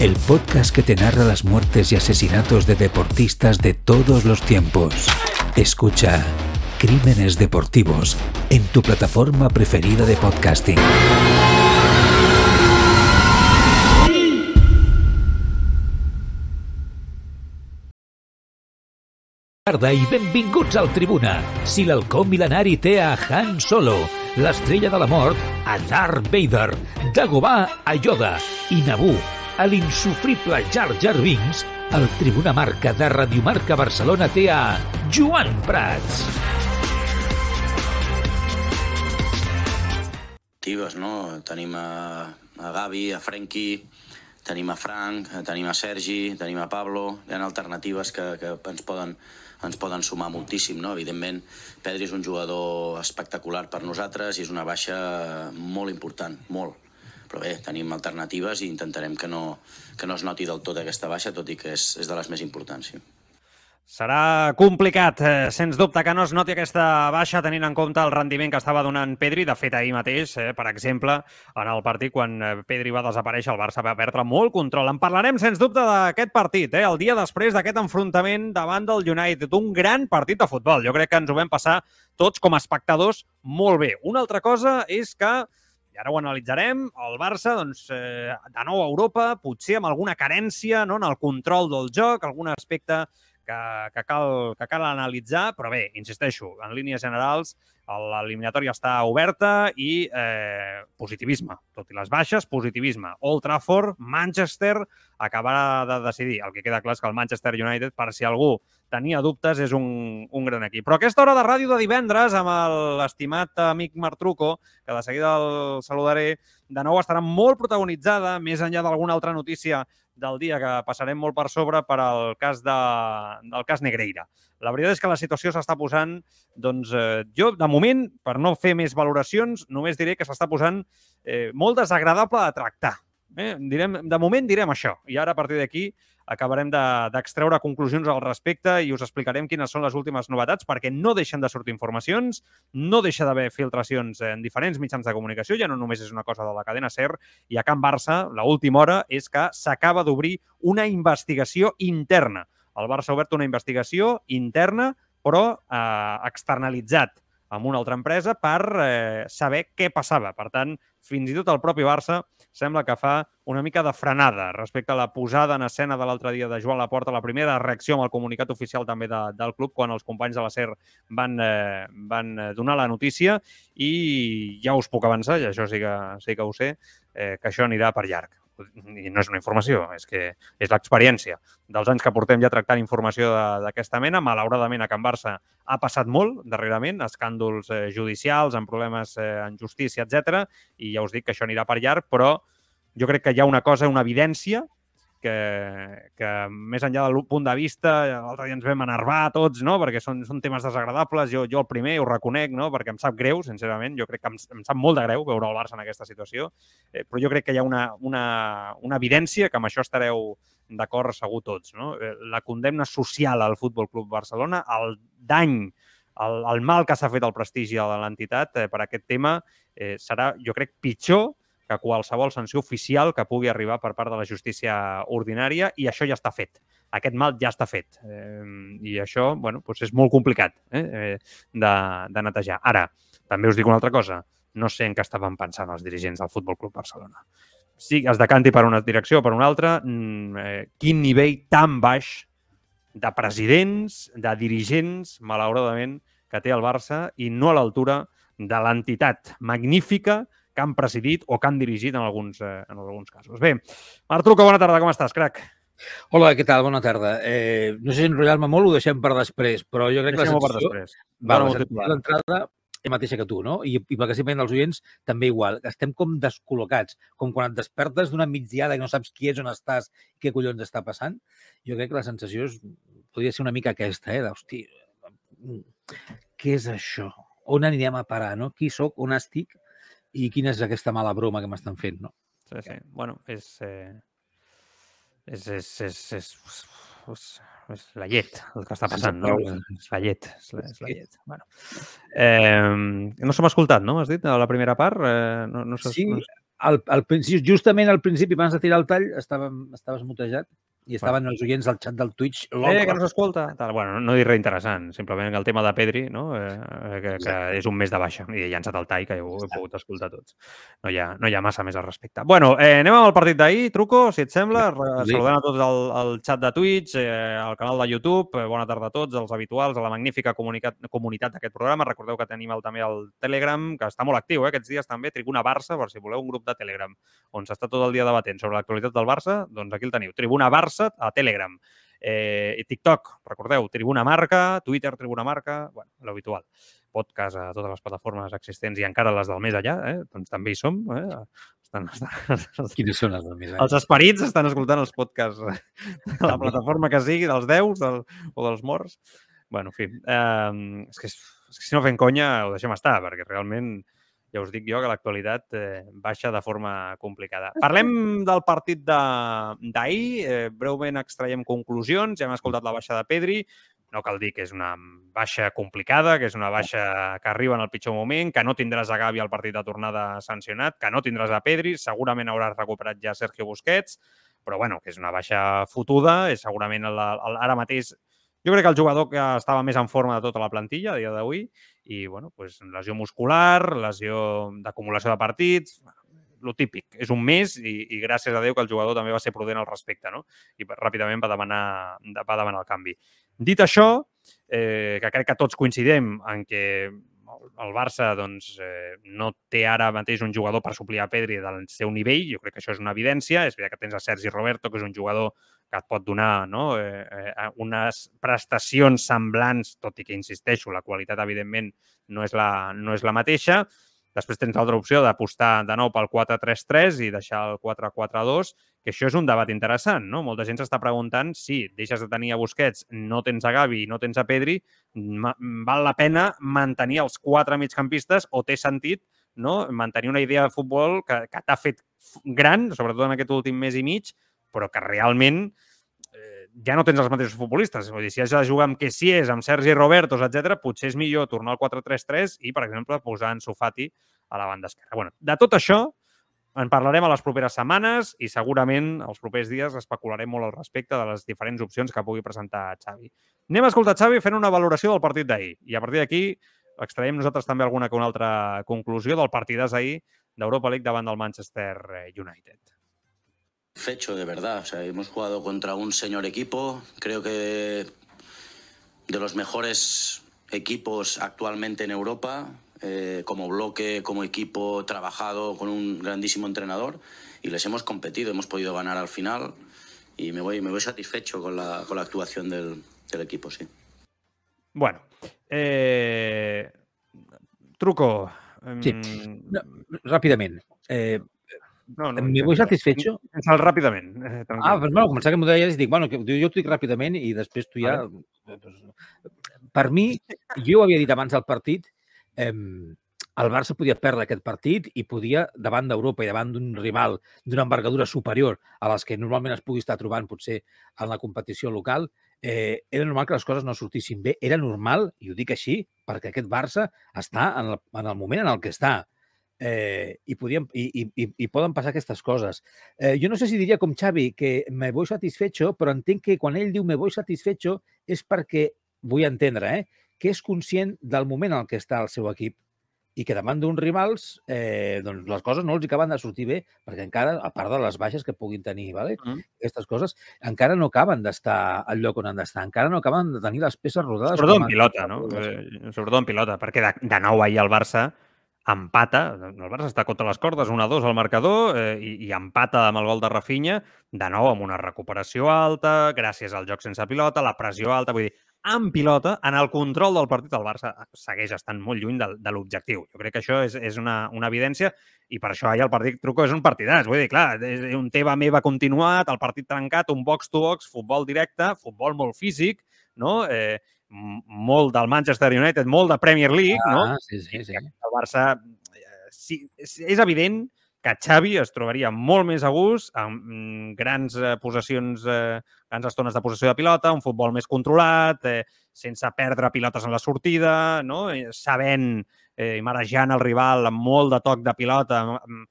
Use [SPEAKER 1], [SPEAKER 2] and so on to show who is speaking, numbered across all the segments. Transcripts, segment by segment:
[SPEAKER 1] el podcast que te narra las muertes y asesinatos de deportistas de todos los tiempos. Escucha Crímenes Deportivos en tu plataforma preferida de podcasting. Tarda i benvinguts al Tribuna. Si l'halcó mil·lenari té a Han Solo, l'estrella de la mort a Darth Vader, Dagobah a Yoda i Naboo a l'insufrible Jar Jar Binks, el Tribuna Marca de Radiomarca Barcelona té a Joan Prats.
[SPEAKER 2] Actives, no? Tenim a, a Gavi, a Frenkie, tenim a Frank, tenim a Sergi, tenim a Pablo, hi ha alternatives que, que ens poden, ens poden sumar moltíssim, no? Evidentment, Pedri és un jugador espectacular per nosaltres i és una baixa molt important, molt. Però bé, tenim alternatives i intentarem que no, que no es noti del tot aquesta baixa, tot i que és, és de les més importants, sí.
[SPEAKER 3] Serà complicat, eh, sens dubte, que no es noti aquesta baixa tenint en compte el rendiment que estava donant Pedri. De fet, ahir mateix, eh, per exemple, en el partit, quan eh, Pedri va desaparèixer, el Barça va perdre molt control. En parlarem, sens dubte, d'aquest partit, eh, el dia després d'aquest enfrontament davant del United. Un gran partit de futbol. Jo crec que ens ho vam passar tots com a espectadors molt bé. Una altra cosa és que i ara ho analitzarem, el Barça, doncs, eh, de nou a Europa, potser amb alguna carència no, en el control del joc, algun aspecte que, que, cal, que cal analitzar, però bé, insisteixo, en línies generals l'eliminatòria està oberta i eh, positivisme. Tot i les baixes, positivisme. Old Trafford, Manchester, acabarà de decidir. El que queda clar és que el Manchester United, per si algú tenia dubtes, és un, un gran equip. Però aquesta hora de ràdio de divendres, amb l'estimat amic Martruco, que de seguida el saludaré, de nou estarà molt protagonitzada, més enllà d'alguna altra notícia del dia que passarem molt per sobre per al cas de, del cas Negreira. La veritat és que la situació s'està posant, doncs, eh, jo, de moment, per no fer més valoracions, només diré que s'està posant eh, molt desagradable de tractar. Eh? Direm, de moment direm això. I ara, a partir d'aquí, acabarem d'extreure de, conclusions al respecte i us explicarem quines són les últimes novetats perquè no deixen de sortir informacions, no deixa d'haver filtracions en diferents mitjans de comunicació, ja no només és una cosa de la cadena SER, i a Can Barça, l última hora és que s'acaba d'obrir una investigació interna. El Barça ha obert una investigació interna, però eh, externalitzat amb una altra empresa per eh, saber què passava. Per tant, fins i tot el propi Barça sembla que fa una mica de frenada respecte a la posada en escena de l'altre dia de Joan Laporta, la primera reacció amb el comunicat oficial també de, del club quan els companys de la SER van, eh, van eh, donar la notícia. I ja us puc avançar, i això sí que, sí que ho sé, eh, que això anirà per llarg i no és una informació, és que és l'experiència dels anys que portem ja tractant informació d'aquesta mena. Malauradament, a Can Barça ha passat molt darrerament, escàndols eh, judicials, amb problemes eh, en justícia, etc. I ja us dic que això anirà per llarg, però jo crec que hi ha una cosa, una evidència que, que més enllà del punt de vista, l'altre dia ens vam enervar tots, no? perquè són, són temes desagradables, jo, jo el primer ho reconec, no? perquè em sap greu, sincerament, jo crec que em, em sap molt de greu veure el Barça en aquesta situació, eh, però jo crec que hi ha una, una, una evidència que amb això estareu d'acord segur tots. No? Eh, la condemna social al Futbol Club Barcelona, el dany, el, el mal que s'ha fet al prestigi de l'entitat eh, per aquest tema eh, serà, jo crec, pitjor que qualsevol sanció oficial que pugui arribar per part de la justícia ordinària i això ja està fet. Aquest mal ja està fet. Eh, I això, bueno, doncs és molt complicat eh, de, de netejar. Ara, també us dic una altra cosa. No sé en què estaven pensant els dirigents del Futbol Club Barcelona. Si es decanti per una direcció o per una altra, mm, eh, quin nivell tan baix de presidents, de dirigents, malauradament, que té el Barça i no a l'altura de l'entitat magnífica que han presidit o que han dirigit en alguns, eh, en alguns casos. Bé, Martruco, bona tarda, com estàs, crac?
[SPEAKER 4] Hola, què tal? Bona tarda. Eh, no sé si enrotllar-me molt ho deixem per després, però jo crec que la
[SPEAKER 3] sensació... per després.
[SPEAKER 4] Va, l'entrada és mateixa que tu, no? I, i pel que sempre dels oients, també igual. Estem com descol·locats, com quan et despertes d'una migdiada i no saps qui és, on estàs, què collons està passant. Jo crec que la sensació és podria ser una mica aquesta, eh? D'hosti, què és això? On anirem a parar, no? Qui sóc, on estic i quina és aquesta mala broma que m'estan fent, no?
[SPEAKER 3] Sí, sí. Bueno, és... Eh... És, és, és, és, és, és la llet el que està passant, no? És la llet, és la, és la llet. Bueno. Eh, no s'hem escoltat, no? Has dit, a la primera part? Eh, no, no
[SPEAKER 4] sí. Al, al, justament al principi, abans de tirar el tall, estàvem, estaves mutejat i estaven bueno. els oients al xat del Twitch.
[SPEAKER 3] Eh, que no s'escolta. Bueno, no dir res interessant, simplement el tema de Pedri, no? eh, que, que és un mes de baixa i he llançat el tall, que ja ho he pogut escoltar tots. No hi ha, no hi ha massa més al respecte. Bueno, eh, anem amb el partit d'ahir, Truco, si et sembla. Sí. Saludem a tots al, xat de Twitch, eh, al canal de YouTube. Eh, bona tarda a tots, els habituals, a la magnífica comunitat d'aquest programa. Recordeu que tenim el, també el Telegram, que està molt actiu eh, aquests dies també, Tribuna Barça, per si voleu un grup de Telegram on s'està tot el dia debatent sobre l'actualitat del Barça, doncs aquí el teniu. Tribuna Barça Barça a Telegram. Eh, i TikTok, recordeu, Tribuna Marca, Twitter, Tribuna Marca, bueno, l'habitual. Podcast a totes les plataformes existents i encara les del més allà, eh? doncs també hi som. Eh?
[SPEAKER 4] Estan, estan, Quines són les del més allà?
[SPEAKER 3] Els esperits estan escoltant els podcasts de la plataforma que sigui, dels deus del, o dels morts. bueno, en fi, eh, és, que, és que si no fem conya ho deixem estar, perquè realment ja us dic jo que l'actualitat eh, baixa de forma complicada. Parlem del partit d'ahir, eh, breument extraiem conclusions, ja hem escoltat la baixa de Pedri, no cal dir que és una baixa complicada, que és una baixa que arriba en el pitjor moment, que no tindràs a Gavi al partit de tornada sancionat, que no tindràs a Pedri, segurament hauràs recuperat ja Sergio Busquets, però bueno, que és una baixa fotuda, és segurament el, el, ara mateix jo crec que el jugador que estava més en forma de tota la plantilla a dia d'avui i, bueno, pues, lesió muscular, lesió d'acumulació de partits, lo típic. És un mes i, i gràcies a Déu que el jugador també va ser prudent al respecte, no? I ràpidament va demanar, va demanar el canvi. Dit això, eh, que crec que tots coincidim en que el Barça doncs, eh, no té ara mateix un jugador per suplir a Pedri del seu nivell, jo crec que això és una evidència. És veritat que tens a Sergi Roberto, que és un jugador que et pot donar no? eh, eh, unes prestacions semblants, tot i que, insisteixo, la qualitat, evidentment, no és la, no és la mateixa. Després tens l'altra opció d'apostar de nou pel 4-3-3 i deixar el 4-4-2, que això és un debat interessant, no? Molta gent s'està preguntant si deixes de tenir a Busquets, no tens a Gavi i no tens a Pedri, val la pena mantenir els quatre migcampistes o té sentit no? mantenir una idea de futbol que, que t'ha fet gran, sobretot en aquest últim mes i mig, però que realment eh, ja no tens els mateixos futbolistes. Vull dir, si has de jugar amb és, amb Sergi Robertos, etc, potser és millor tornar al 4-3-3 i, per exemple, posar en Sofati a la banda esquerra. Bueno, de tot això en parlarem a les properes setmanes i segurament els propers dies especularem molt al respecte de les diferents opcions que pugui presentar Xavi. Anem a escoltar Xavi fent una valoració del partit d'ahir i a partir d'aquí extraiem nosaltres també alguna que una altra conclusió del partidàs ahir d'Europa League davant del Manchester United.
[SPEAKER 2] Fecho, de verdad. O sea, hemos jugado contra un señor equipo. Creo que de los mejores equipos actualmente en Europa, eh, como bloque, como equipo trabajado con un grandísimo entrenador y les hemos competido, hemos podido ganar al final y me voy, me voy satisfecho con la, con la actuación del, del equipo, sí.
[SPEAKER 3] Bueno, eh, truco.
[SPEAKER 4] Sí, no, ràpidament. Eh, no, no, me voy satisfecho?
[SPEAKER 3] Sal ràpidament.
[SPEAKER 4] Eh, ah, pues, bueno, començar que m'ho deies i dic, bueno, que jo t'ho dic ràpidament i després tu ja... Per mi, jo ho havia dit abans del partit, eh, el Barça podia perdre aquest partit i podia, davant d'Europa i davant d'un rival d'una envergadura superior a les que normalment es pugui estar trobant potser en la competició local, eh, era normal que les coses no sortissin bé. Era normal, i ho dic així, perquè aquest Barça està en el, en el moment en el que està eh, i, podien, i, i, i poden passar aquestes coses. Eh, jo no sé si diria com Xavi que me voy satisfecho, però entenc que quan ell diu me voy satisfecho és perquè, vull entendre, eh, que és conscient del moment en què està el seu equip i que davant d'uns rivals eh, doncs les coses no els acaben de sortir bé perquè encara, a part de les baixes que puguin tenir, vale? Mm. aquestes coses, encara no acaben d'estar al lloc on han d'estar, encara no acaben de tenir les peces rodades.
[SPEAKER 3] Sobretot en pilota, no? Eh, sobretot en pilota, perquè de, de nou ahir el Barça empata, el Barça està contra les cordes, 1-2 al marcador eh, i, i empata amb el gol de Rafinha, de nou amb una recuperació alta, gràcies al joc sense pilota, la pressió alta, vull dir, en pilota, en el control del partit, el Barça segueix estant molt lluny de, de l'objectiu. Jo crec que això és, és una, una evidència i per això ahir el partit truco és un partidàs. Vull dir, clar, és un teva meva continuat, el partit trencat, un box-to-box, -box, futbol directe, futbol molt físic, no? Eh, molt del Manchester United, molt de Premier League,
[SPEAKER 4] ah,
[SPEAKER 3] no?
[SPEAKER 4] Sí, sí, sí.
[SPEAKER 3] El Barça, eh, sí, és evident que Xavi es trobaria molt més a gust amb mm, grans eh, possessions, eh, grans estones de possessió de pilota, un futbol més controlat, eh, sense perdre pilotes en la sortida, no? Eh, sabent eh, i marejant el rival amb molt de toc de pilota, amb,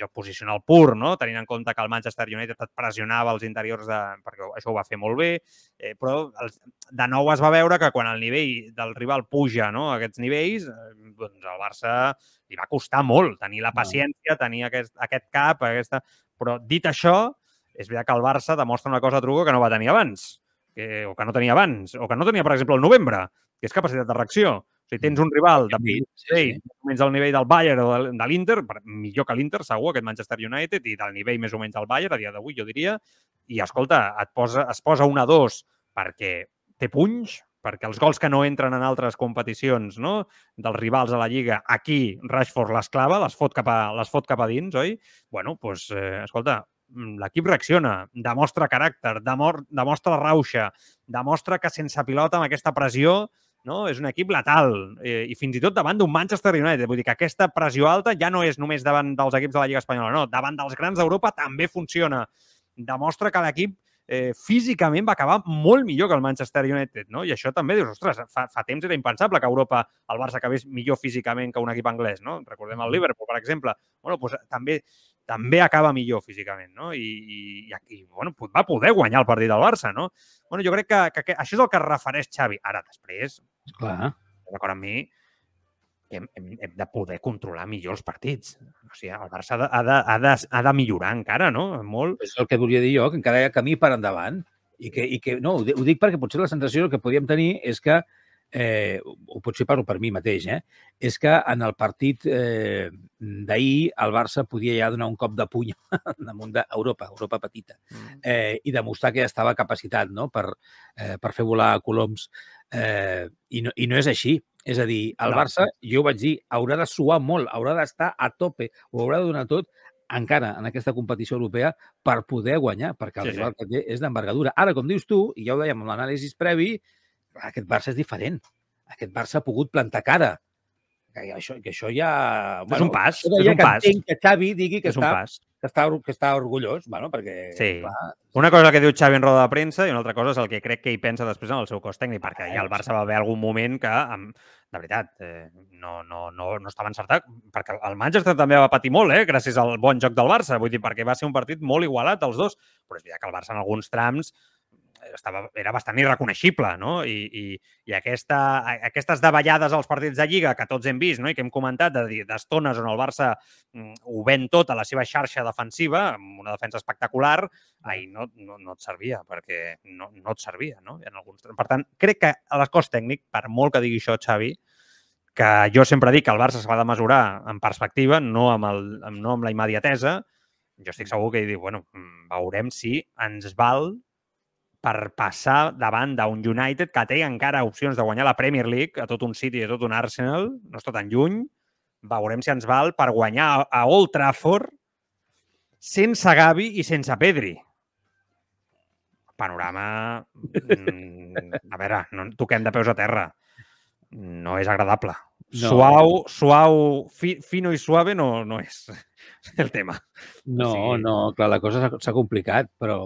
[SPEAKER 3] joc posicional pur, no? tenint en compte que el Manchester United et pressionava els interiors, de, perquè això ho va fer molt bé, eh, però els, de nou es va veure que quan el nivell del rival puja no? a aquests nivells, eh, doncs al Barça li va costar molt tenir la paciència, tenir aquest, aquest cap, aquesta... però dit això, és veritat que el Barça demostra una cosa truco que no va tenir abans, que, o que no tenia abans, o que no tenia, per exemple, el novembre, que és capacitat de reacció. Sigui, tens un rival de sí, sí, sí. més al nivell del Bayern o de, l'Inter, millor que l'Inter, segur, aquest Manchester United, i del nivell més o menys del Bayern, a dia d'avui, jo diria, i escolta, et posa, es posa una a dos perquè té punys, perquè els gols que no entren en altres competicions no? dels rivals a la Lliga, aquí Rashford les clava, les fot cap a, les fot cap a dins, oi? bueno, doncs, eh, escolta, l'equip reacciona, demostra caràcter, demostra la rauxa, demostra que sense pilota, amb aquesta pressió, no? És un equip letal eh, i fins i tot davant d'un Manchester United. Vull dir que aquesta pressió alta ja no és només davant dels equips de la Lliga Espanyola, no. Davant dels grans d'Europa també funciona. Demostra que l'equip eh, físicament va acabar molt millor que el Manchester United, no? I això també dius, ostres, fa, fa temps era impensable que Europa el Barça acabés millor físicament que un equip anglès, no? Recordem el Liverpool, per exemple. Bueno, doncs també també acaba millor físicament, no? I, i, i bueno, va poder guanyar el partit del Barça, no? Bueno, jo crec que, que, que això és el que es refereix Xavi. Ara, després,
[SPEAKER 4] Clar.
[SPEAKER 3] d'acord amb mi, hem, hem, hem de poder controlar millor els partits. O sigui, el Barça ha de, ha de, ha de, ha de millorar encara, no? Molt.
[SPEAKER 4] És el que volia dir jo, que encara hi ha camí per endavant. I que, i que no, ho dic perquè potser la sensació que podíem tenir és que eh, o potser parlo per mi mateix, eh, és que en el partit eh, d'ahir el Barça podia ja donar un cop de puny damunt d'Europa, Europa petita, mm. eh, i demostrar que ja estava capacitat no? per, eh, per fer volar coloms. Eh, i, no, I no és així. És a dir, el Barça, jo ho vaig dir, haurà de suar molt, haurà d'estar a tope, ho haurà de donar tot encara en aquesta competició europea per poder guanyar, perquè el sí, rival sí. que té és d'envergadura. Ara, com dius tu, i ja ho dèiem amb l'anàlisi previ, aquest Barça és diferent. Aquest Barça ha pogut plantar cara. Que això, que això ja...
[SPEAKER 3] Bueno, és un pas.
[SPEAKER 4] És
[SPEAKER 3] un
[SPEAKER 4] que
[SPEAKER 3] pas.
[SPEAKER 4] que Xavi digui que,
[SPEAKER 3] és
[SPEAKER 4] està,
[SPEAKER 3] un pas.
[SPEAKER 4] que, està, que està orgullós, bueno, perquè...
[SPEAKER 3] Sí. Clar, una cosa que diu Xavi en roda de premsa i una altra cosa és el que crec que hi pensa després en el seu cos tècnic, perquè ja el Barça va haver algun moment que, de veritat, eh, no, no, no, no estava encertat, perquè el Manchester també va patir molt, eh, gràcies al bon joc del Barça, vull dir, perquè va ser un partit molt igualat els dos, però és veritat que el Barça en alguns trams estava, era bastant irreconeixible, no? I, i, i aquesta, aquestes davallades als partits de Lliga que tots hem vist no? i que hem comentat d'estones on el Barça mm, ho ven tot a la seva xarxa defensiva, amb una defensa espectacular, ai, no, no, no et servia, perquè no, no et servia, no? En alguns... Per tant, crec que a l'escòs tècnic, per molt que digui això Xavi, que jo sempre dic que el Barça s'ha de mesurar en perspectiva, no amb, el, no amb la immediatesa, jo estic segur que diu, bueno, mm, veurem si ens val per passar davant d'un United que té encara opcions de guanyar la Premier League, a tot un City i a tot un Arsenal, no està tan lluny. Veurem si ens val per guanyar a Old Trafford sense Gavi i sense Pedri. Panorama... Mm, a veure, no toquem de peus a terra. No és agradable. No. Suau, suau, fi, fino i suave no, no és el tema.
[SPEAKER 4] No, o sigui... no, clar, la cosa s'ha complicat, però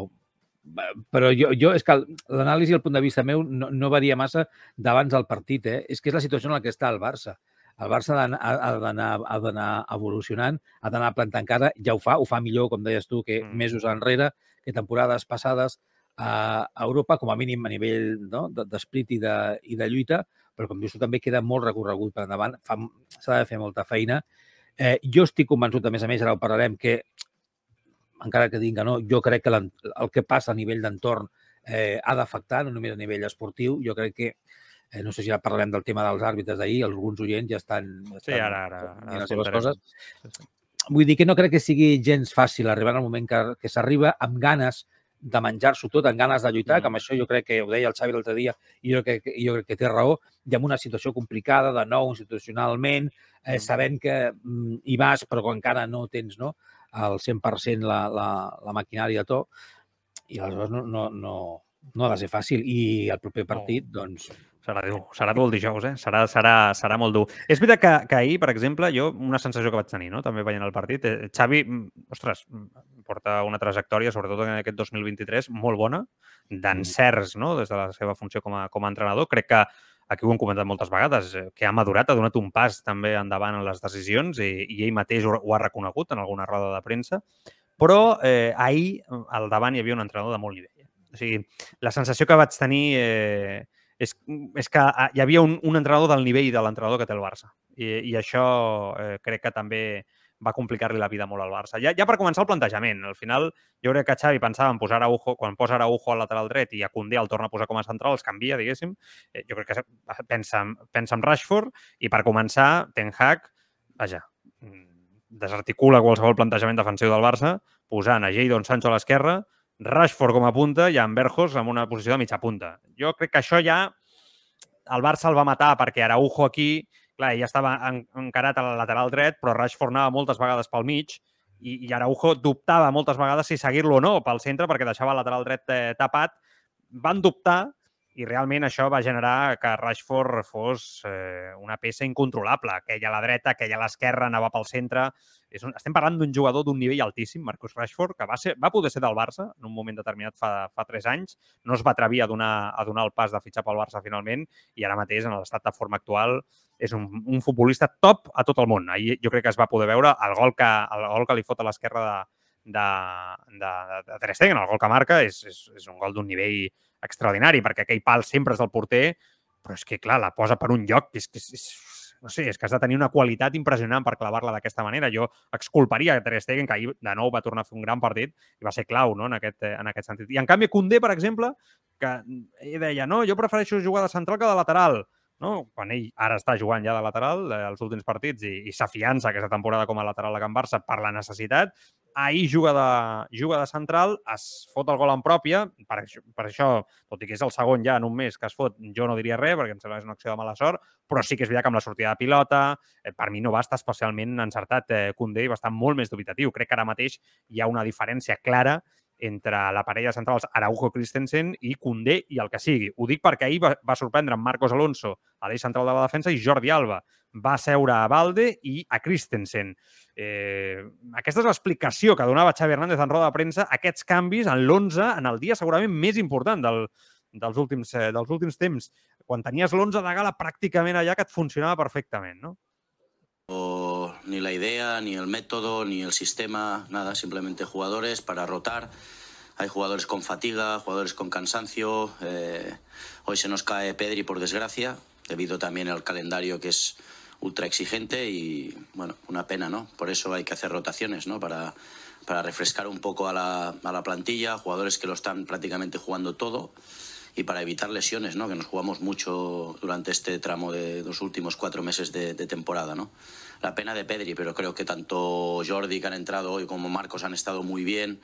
[SPEAKER 4] però jo, jo és que l'anàlisi el punt de vista meu no, no varia massa d'abans del partit. Eh? És que és la situació en la que està el Barça. El Barça ha d'anar evolucionant, ha d'anar plantant cara, ja ho fa, ho fa millor, com deies tu, que mm. mesos enrere, que temporades passades a Europa, com a mínim a nivell no? d'esprit i, de, i de lluita, però com dius tu també queda molt recorregut per endavant, s'ha de fer molta feina. Eh, jo estic convençut, a més a més, ara ho parlarem, que encara que digui que no, jo crec que el que passa a nivell d'entorn eh, ha d'afectar, no només a nivell esportiu. Jo crec que, eh, no sé si ja parlarem del tema dels àrbitres d'ahir, alguns oients ja estan... Ja
[SPEAKER 3] sí, ara, ara. ara
[SPEAKER 4] les seves coses. Sí, sí. Vull dir que no crec que sigui gens fàcil arribar al moment que, que s'arriba amb ganes de menjar-s'ho tot, amb ganes de lluitar, mm. que amb això jo crec que ho deia el Xavi l'altre dia i jo crec, jo crec que té raó, i amb una situació complicada de nou institucionalment, eh, mm. sabent que mm, hi vas però encara no tens no, al 100% la, la, la maquinària a to i aleshores no, no, no, no ha de ser fàcil. I el proper partit, no. doncs...
[SPEAKER 3] Serà dur, serà dur el dijous, eh? Serà, serà, serà molt dur. És veritat que, que ahir, per exemple, jo, una sensació que vaig tenir, no? també veient el partit, eh, Xavi, mm, ostres, mm, porta una trajectòria, sobretot en aquest 2023, molt bona, d'encerts, no?, des de la seva funció com a, com a entrenador. Crec que aquí ho hem comentat moltes vegades, eh, que ha madurat, ha donat un pas també endavant en les decisions i, i ell mateix ho, ho ha reconegut en alguna roda de premsa, però eh, ahir al davant hi havia un entrenador de molt nivell. O sigui, la sensació que vaig tenir eh, és, és que ah, hi havia un, un entrenador del nivell de l'entrenador que té el Barça. I, i això eh, crec que també va complicar-li la vida molt al Barça. Ja, ja per començar el plantejament, al final jo crec que Xavi pensava en posar Araujo, quan posa Araujo al lateral dret i a Condé el torna a posar com a central, els canvia, diguéssim. Eh, jo crec que pensa, pensa en Rashford i per començar, Ten Hag, vaja, mm, desarticula qualsevol plantejament defensiu del Barça, posant a Jadon Sancho a l'esquerra, Rashford com a punta i en Berjos amb una posició de mitja punta. Jo crec que això ja el Barça el va matar perquè Araujo aquí, clar, ja estava en, encarat al lateral dret, però Rashford anava moltes vegades pel mig i, i Araujo dubtava moltes vegades si seguir-lo o no pel centre perquè deixava el lateral dret eh, tapat. Van dubtar i realment això va generar que Rashford fos eh, una peça incontrolable. Aquella a la dreta, aquella a l'esquerra, anava pel centre. És un, estem parlant d'un jugador d'un nivell altíssim, Marcus Rashford, que va, ser, va poder ser del Barça en un moment determinat fa, fa tres anys. No es va atrevir a donar, a donar el pas de fitxar pel Barça finalment i ara mateix, en l'estat de forma actual, és un, un futbolista top a tot el món. Ahir jo crec que es va poder veure el gol que, el gol que li fot a l'esquerra de, de, de, de, Ter Stegen, el gol que marca, és, és, és un gol d'un nivell extraordinari, perquè aquell pal sempre és del porter, però és que, clar, la posa per un lloc que és, que és, és no sé, és que has de tenir una qualitat impressionant per clavar-la d'aquesta manera. Jo exculparia Ter Stegen, que ahir de nou va tornar a fer un gran partit i va ser clau no? en, aquest, en aquest sentit. I en canvi, Condé, per exemple, que deia, no, jo prefereixo jugar de central que de lateral no? quan ell ara està jugant ja de lateral eh, els últims partits i, i s'afiança aquesta temporada com a lateral a Can Barça per la necessitat, ahir juga de, juga de central, es fot el gol en pròpia, per per això, tot i que és el segon ja en un mes que es fot, jo no diria res, perquè em sembla que és una acció de mala sort, però sí que és veritat que amb la sortida de pilota, eh, per mi no va estar especialment encertat eh, Koundé i va estar molt més dubitatiu. Crec que ara mateix hi ha una diferència clara entre la parella centrals Araujo Christensen i Condé i el que sigui. Ho dic perquè ahir va, va sorprendre Marcos Alonso a l'eix central de la defensa i Jordi Alba va seure a Valde i a Christensen. Eh, aquesta és l'explicació que donava Xavi Hernández en roda de premsa, aquests canvis en l'11, en el dia segurament més important del, dels, últims, eh, dels últims temps, quan tenies l'11 de gala pràcticament allà que et funcionava perfectament, no?
[SPEAKER 2] O ni la idea, ni el método, ni el sistema, nada, simplemente jugadores para rotar. Hay jugadores con fatiga, jugadores con cansancio. Eh, hoy se nos cae Pedri por desgracia, debido también al calendario que es ultra exigente y bueno, una pena, ¿no? Por eso hay que hacer rotaciones, ¿no? Para, para refrescar un poco a la, a la plantilla, jugadores que lo están prácticamente jugando todo y para evitar lesiones, ¿no? que nos jugamos mucho durante este tramo de los últimos cuatro meses de, temporada. ¿no? La pena de Pedri, pero creo que tanto Jordi, que han entrado hoy, como Marcos han estado muy bien.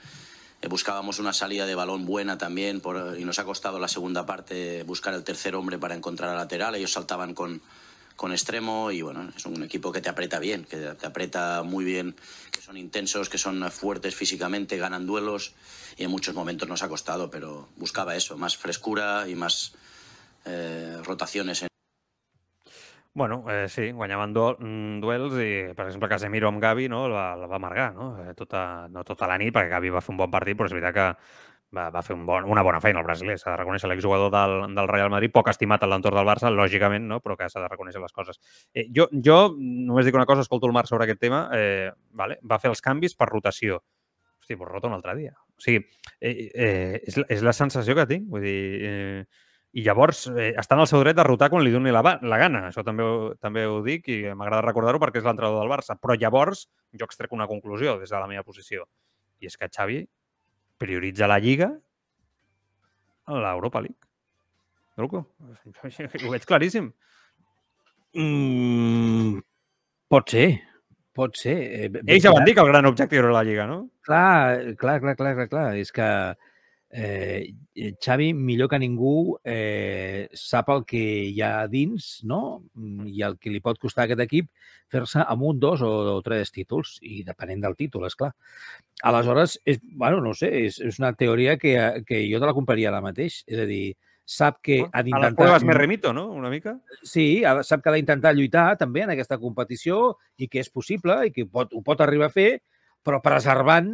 [SPEAKER 2] Eh, buscábamos una salida de balón buena también y nos ha costado la segunda parte buscar el tercer hombre para encontrar a lateral. Ellos saltaban con, con extremo y bueno, es un equipo que te aprieta bien, que te aprieta muy bien, que son intensos, que son fuertes físicamente, ganan duelos y en muchos momentos nos ha costado, pero buscaba eso, más frescura y más eh, rotaciones. En...
[SPEAKER 3] Bueno, eh, sí, guanyaven du mm, duels i, per exemple, Casemiro amb Gavi no, el, va, el va amargar, no? Eh, tota, no tota la nit, perquè Gavi va fer un bon partit, però és veritat que va, va fer un bon, una bona feina el brasiler. S'ha de reconèixer l'exjugador del, del Real Madrid, poc estimat a l'entorn del Barça, lògicament, no? però que s'ha de reconèixer les coses. Eh, jo, jo només dic una cosa, escolto el Marc sobre aquest tema, eh, vale? va fer els canvis per rotació. Hosti, però rota un altre dia. O sigui, eh, eh, és, és la sensació que tinc. Vull dir, eh, i llavors eh, està en el seu dret de rotar quan li doni la, la gana. Això també, també ho dic i m'agrada recordar-ho perquè és l'entrenador del Barça. Però llavors jo extrec una conclusió des de la meva posició. I és que Xavi prioritza la Lliga a l'Europa League. Truco. Ho veig claríssim.
[SPEAKER 4] Mm, pot ser, pot ser.
[SPEAKER 3] Eh, Ells ja van dir que el gran objectiu era la Lliga, no?
[SPEAKER 4] Clar, clar, clar, clar, clar, clar. És que eh, Xavi, millor que ningú, eh, sap el que hi ha dins no? i el que li pot costar a aquest equip fer-se amb un, dos o, o tres títols, i depenent del títol, és clar. Aleshores, és, bueno, no sé, és, és una teoria que, que jo te la compraria ara mateix. És a dir, sap que ha d'intentar... A les
[SPEAKER 3] proves me remito, no?, una mica.
[SPEAKER 4] Sí, sap que ha d'intentar lluitar també en aquesta competició i que és possible i que pot, ho pot arribar a fer, però preservant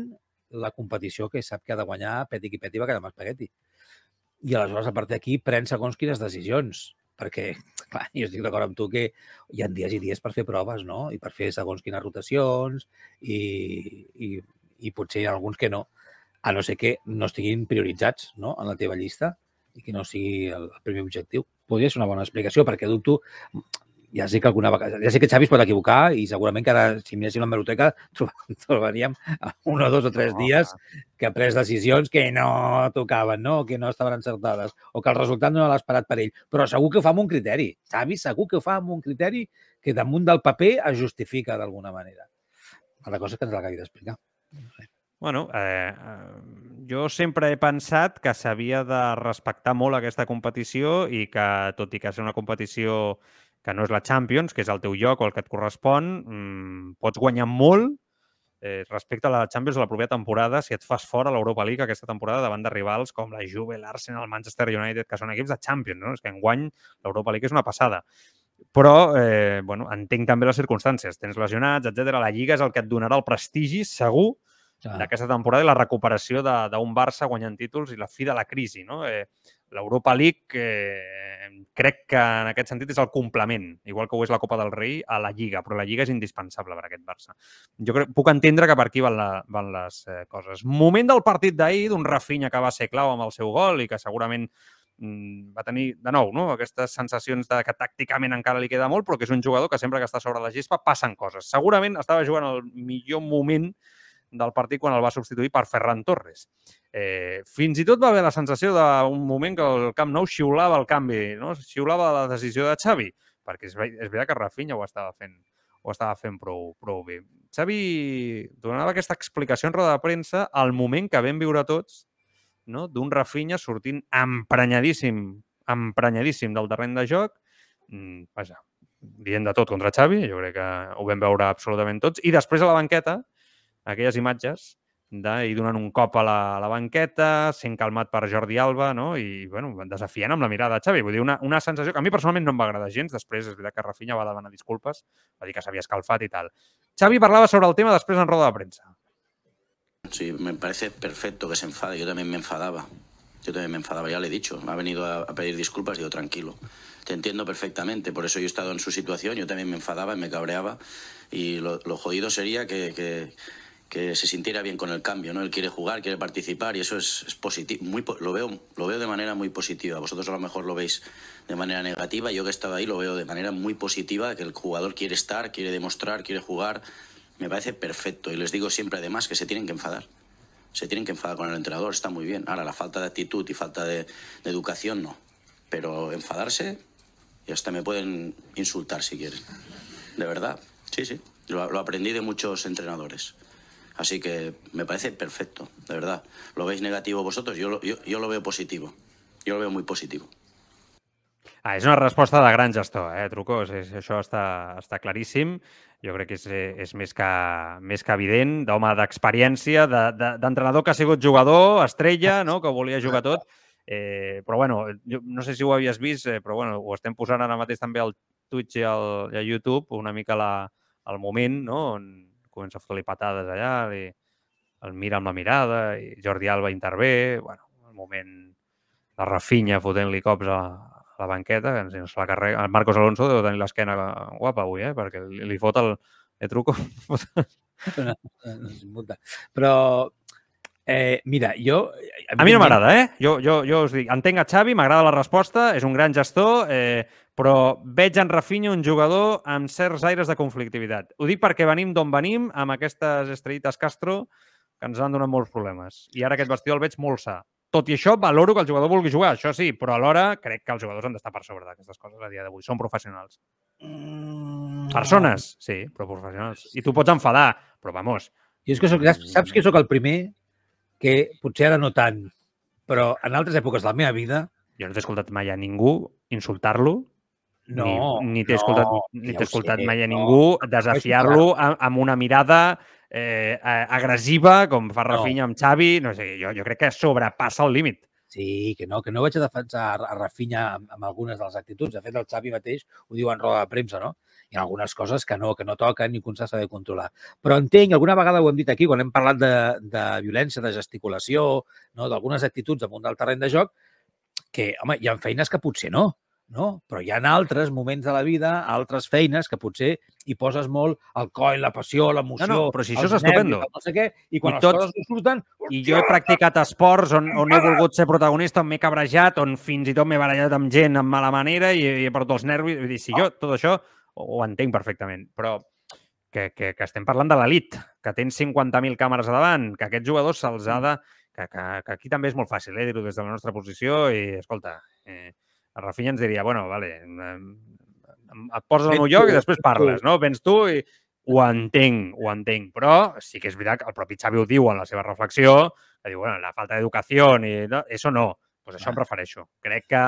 [SPEAKER 4] la competició que sap que ha de guanyar peti qui peti va quedar amb espagueti. I aleshores, a partir d'aquí, pren segons quines decisions. Perquè, clar, jo estic d'acord amb tu que hi ha dies i dies per fer proves, no? I per fer segons quines rotacions i, i, i potser hi ha alguns que no. A no ser que no estiguin prioritzats no? en la teva llista i que no sigui el primer objectiu. Podria ser una bona explicació, perquè dubto ja sé que alguna vegada, ja sé que Xavi es pot equivocar i segurament que ara, si miréssim la meroteca, trobaríem un o dos o tres dies que ha pres decisions que no tocaven, no? que no estaven encertades, o que el resultat no l'ha esperat per ell. Però segur que ho fa amb un criteri. Xavi segur que ho fa amb un criteri que damunt del paper es justifica d'alguna manera. La cosa que ens l'acabi d'explicar. No sé.
[SPEAKER 3] Bueno, eh, eh, jo sempre he pensat que s'havia de respectar molt aquesta competició i que, tot i que és una competició que no és la Champions, que és el teu lloc o el que et correspon, mmm, pots guanyar molt eh, respecte a la Champions de la propera temporada si et fas fora a l'Europa League aquesta temporada davant de rivals com la Juve, l'Arsenal, el Manchester United, que són equips de Champions, no? És que enguany l'Europa League és una passada. Però, eh, bueno, entenc també les circumstàncies. Tens lesionats, etc. La Lliga és el que et donarà el prestigi, segur, ah. d'aquesta temporada i la recuperació d'un Barça guanyant títols i la fi de la crisi. No? Eh, L'Europa League eh, crec que en aquest sentit és el complement, igual que ho és la Copa del Rei, a la Lliga, però la Lliga és indispensable per aquest Barça. Jo crec, puc entendre que per aquí van, la, van les eh, coses. Moment del partit d'ahir, d'un Rafinha que va ser clau amb el seu gol i que segurament mm, va tenir, de nou, no? aquestes sensacions de que tàcticament encara li queda molt, però que és un jugador que sempre que està sobre la gespa passen coses. Segurament estava jugant el millor moment del partit quan el va substituir per Ferran Torres. Eh, fins i tot va haver la sensació d'un moment que el Camp Nou xiulava el canvi, no? xiulava la decisió de Xavi, perquè és, és veritat que Rafinha ho estava fent ho estava fent prou, prou bé. Xavi donava aquesta explicació en roda de premsa al moment que vam viure tots no? d'un Rafinha sortint emprenyadíssim, emprenyadíssim del terreny de joc, mm, vaja, dient de tot contra Xavi, jo crec que ho vam veure absolutament tots, i després a la banqueta, aquelles imatges de, i donant un cop a la, a la banqueta, sent calmat per Jordi Alba, no? i bueno, desafiant amb la mirada de Xavi. Vull dir, una, una sensació que a mi personalment no em va agradar gens. Després és veritat que Rafinha va demanar disculpes, va dir que s'havia escalfat i tal. Xavi parlava sobre el tema després en roda de premsa.
[SPEAKER 2] Sí, me parece perfecto que se enfade. Yo también me enfadaba. Yo también me enfadaba, ya le he dicho. Me ha venido a, pedir disculpas, digo, tranquilo. Te entiendo perfectamente, por eso yo he estado en su situación, yo también me enfadaba, me cabreaba y lo, lo jodido sería que, que, que se sintiera bien con el cambio, ¿no? Él quiere jugar, quiere participar y eso es, es positivo, muy, lo, veo, lo veo de manera muy positiva. Vosotros a lo mejor lo veis de manera negativa, yo que he estado ahí lo veo de manera muy positiva, que el jugador quiere estar, quiere demostrar, quiere jugar. Me parece perfecto y les digo siempre además que se tienen que enfadar. Se tienen que enfadar con el entrenador, está muy bien. Ahora, la falta de actitud y falta de, de educación no. Pero enfadarse y hasta me pueden insultar si quieren. De verdad, sí, sí. Lo, lo aprendí de muchos entrenadores. Así que me parece perfecto, de verdad. ¿Lo veis negativo vosotros? Yo lo, yo, yo lo veo positivo. Yo lo veo muy positivo.
[SPEAKER 3] Ah, és una resposta de gran gestor, eh, Trucós? És, això està, està claríssim. Jo crec que és, és més, que, més que evident, d'home d'experiència, d'entrenador de, de, que ha sigut jugador, estrella, no? que volia jugar tot. Eh, però bueno, jo no sé si ho havies vist, eh, però bueno, ho estem posant ara mateix també al Twitch i al, i a YouTube, una mica la, el moment no? on, comença a fotre-li patades allà, li, el mira amb la mirada, i Jordi Alba intervé, bueno, el moment la Rafinha fotent-li cops a, a la banqueta, que ens la carrega. El Marcos Alonso deu tenir l'esquena guapa avui, eh? perquè li, li fot el... Le truco.
[SPEAKER 4] Però, eh, mira, jo...
[SPEAKER 3] A mi no m'agrada, eh? Jo, jo, jo us dic, entenc a Xavi, m'agrada la resposta, és un gran gestor, eh, però veig en Rafinha un jugador amb certs aires de conflictivitat. Ho dic perquè venim d'on venim, amb aquestes estrellites Castro, que ens han donat molts problemes. I ara aquest vestidor el veig molt sa. Tot i això, valoro que el jugador vulgui jugar, això sí, però alhora crec que els jugadors han d'estar per sobre d'aquestes coses a dia d'avui. Són professionals. Mm. Persones, sí, però professionals. I tu pots enfadar, però vamos.
[SPEAKER 4] I és que soc, saps que sóc el primer que potser ara no tant, Però en altres èpoques de la meva vida...
[SPEAKER 3] Jo no t'he escoltat mai a ningú insultar-lo,
[SPEAKER 4] No,
[SPEAKER 3] ni, ni t'he
[SPEAKER 4] no,
[SPEAKER 3] escoltat, ni
[SPEAKER 4] ja
[SPEAKER 3] t'he escoltat
[SPEAKER 4] sé,
[SPEAKER 3] mai a
[SPEAKER 4] no.
[SPEAKER 3] ningú desafiar-lo a- amb una mirada eh, agressiva, com fa
[SPEAKER 4] No.
[SPEAKER 3] Rafinha amb Xavi. No sé, jo, jo crec que sobrepassa el límit.
[SPEAKER 4] Sí, que no, que no vaig a defensar a Rafinha amb, amb algunes de les actituds. De fet, el Xavi mateix ho diu en roda de premsa, no? Hi ha algunes coses que no, que no toquen ni que un s'ha de controlar. Però entenc, alguna vegada ho hem dit aquí, quan hem parlat de, de violència, de gesticulació, no? d'algunes actituds damunt del terreny de joc, que, home, hi ha feines que potser no, no? Però hi ha altres moments de la vida, altres feines que potser hi poses molt el coll, la passió, l'emoció...
[SPEAKER 3] No, no, però si això és estupendo.
[SPEAKER 4] No sé què, i quan
[SPEAKER 3] I
[SPEAKER 4] les
[SPEAKER 3] tots-
[SPEAKER 4] coses no surten...
[SPEAKER 3] I jo he practicat esports on, on he volgut ser protagonista, on m'he cabrejat, on fins i tot m'he barallat amb gent amb mala manera i, i he perdut els nervis. Vull dir, si jo tot això ho, ho entenc perfectament, però que, que, que estem parlant de l'elit, que tens 50.000 càmeres a davant, que aquests jugadors se'ls ha de... Que, que, que aquí també és molt fàcil, eh, dir-ho des de la nostra posició i, escolta, eh, el Rafinha ens diria, bueno, vale, et poses al meu lloc i després parles, no? Vens tu i ho entenc, ho entenc, però sí que és veritat que el propi Xavi ho diu en la seva reflexió, que diu, bueno, la falta d'educació, i no, eso no, pues això em refereixo. Crec que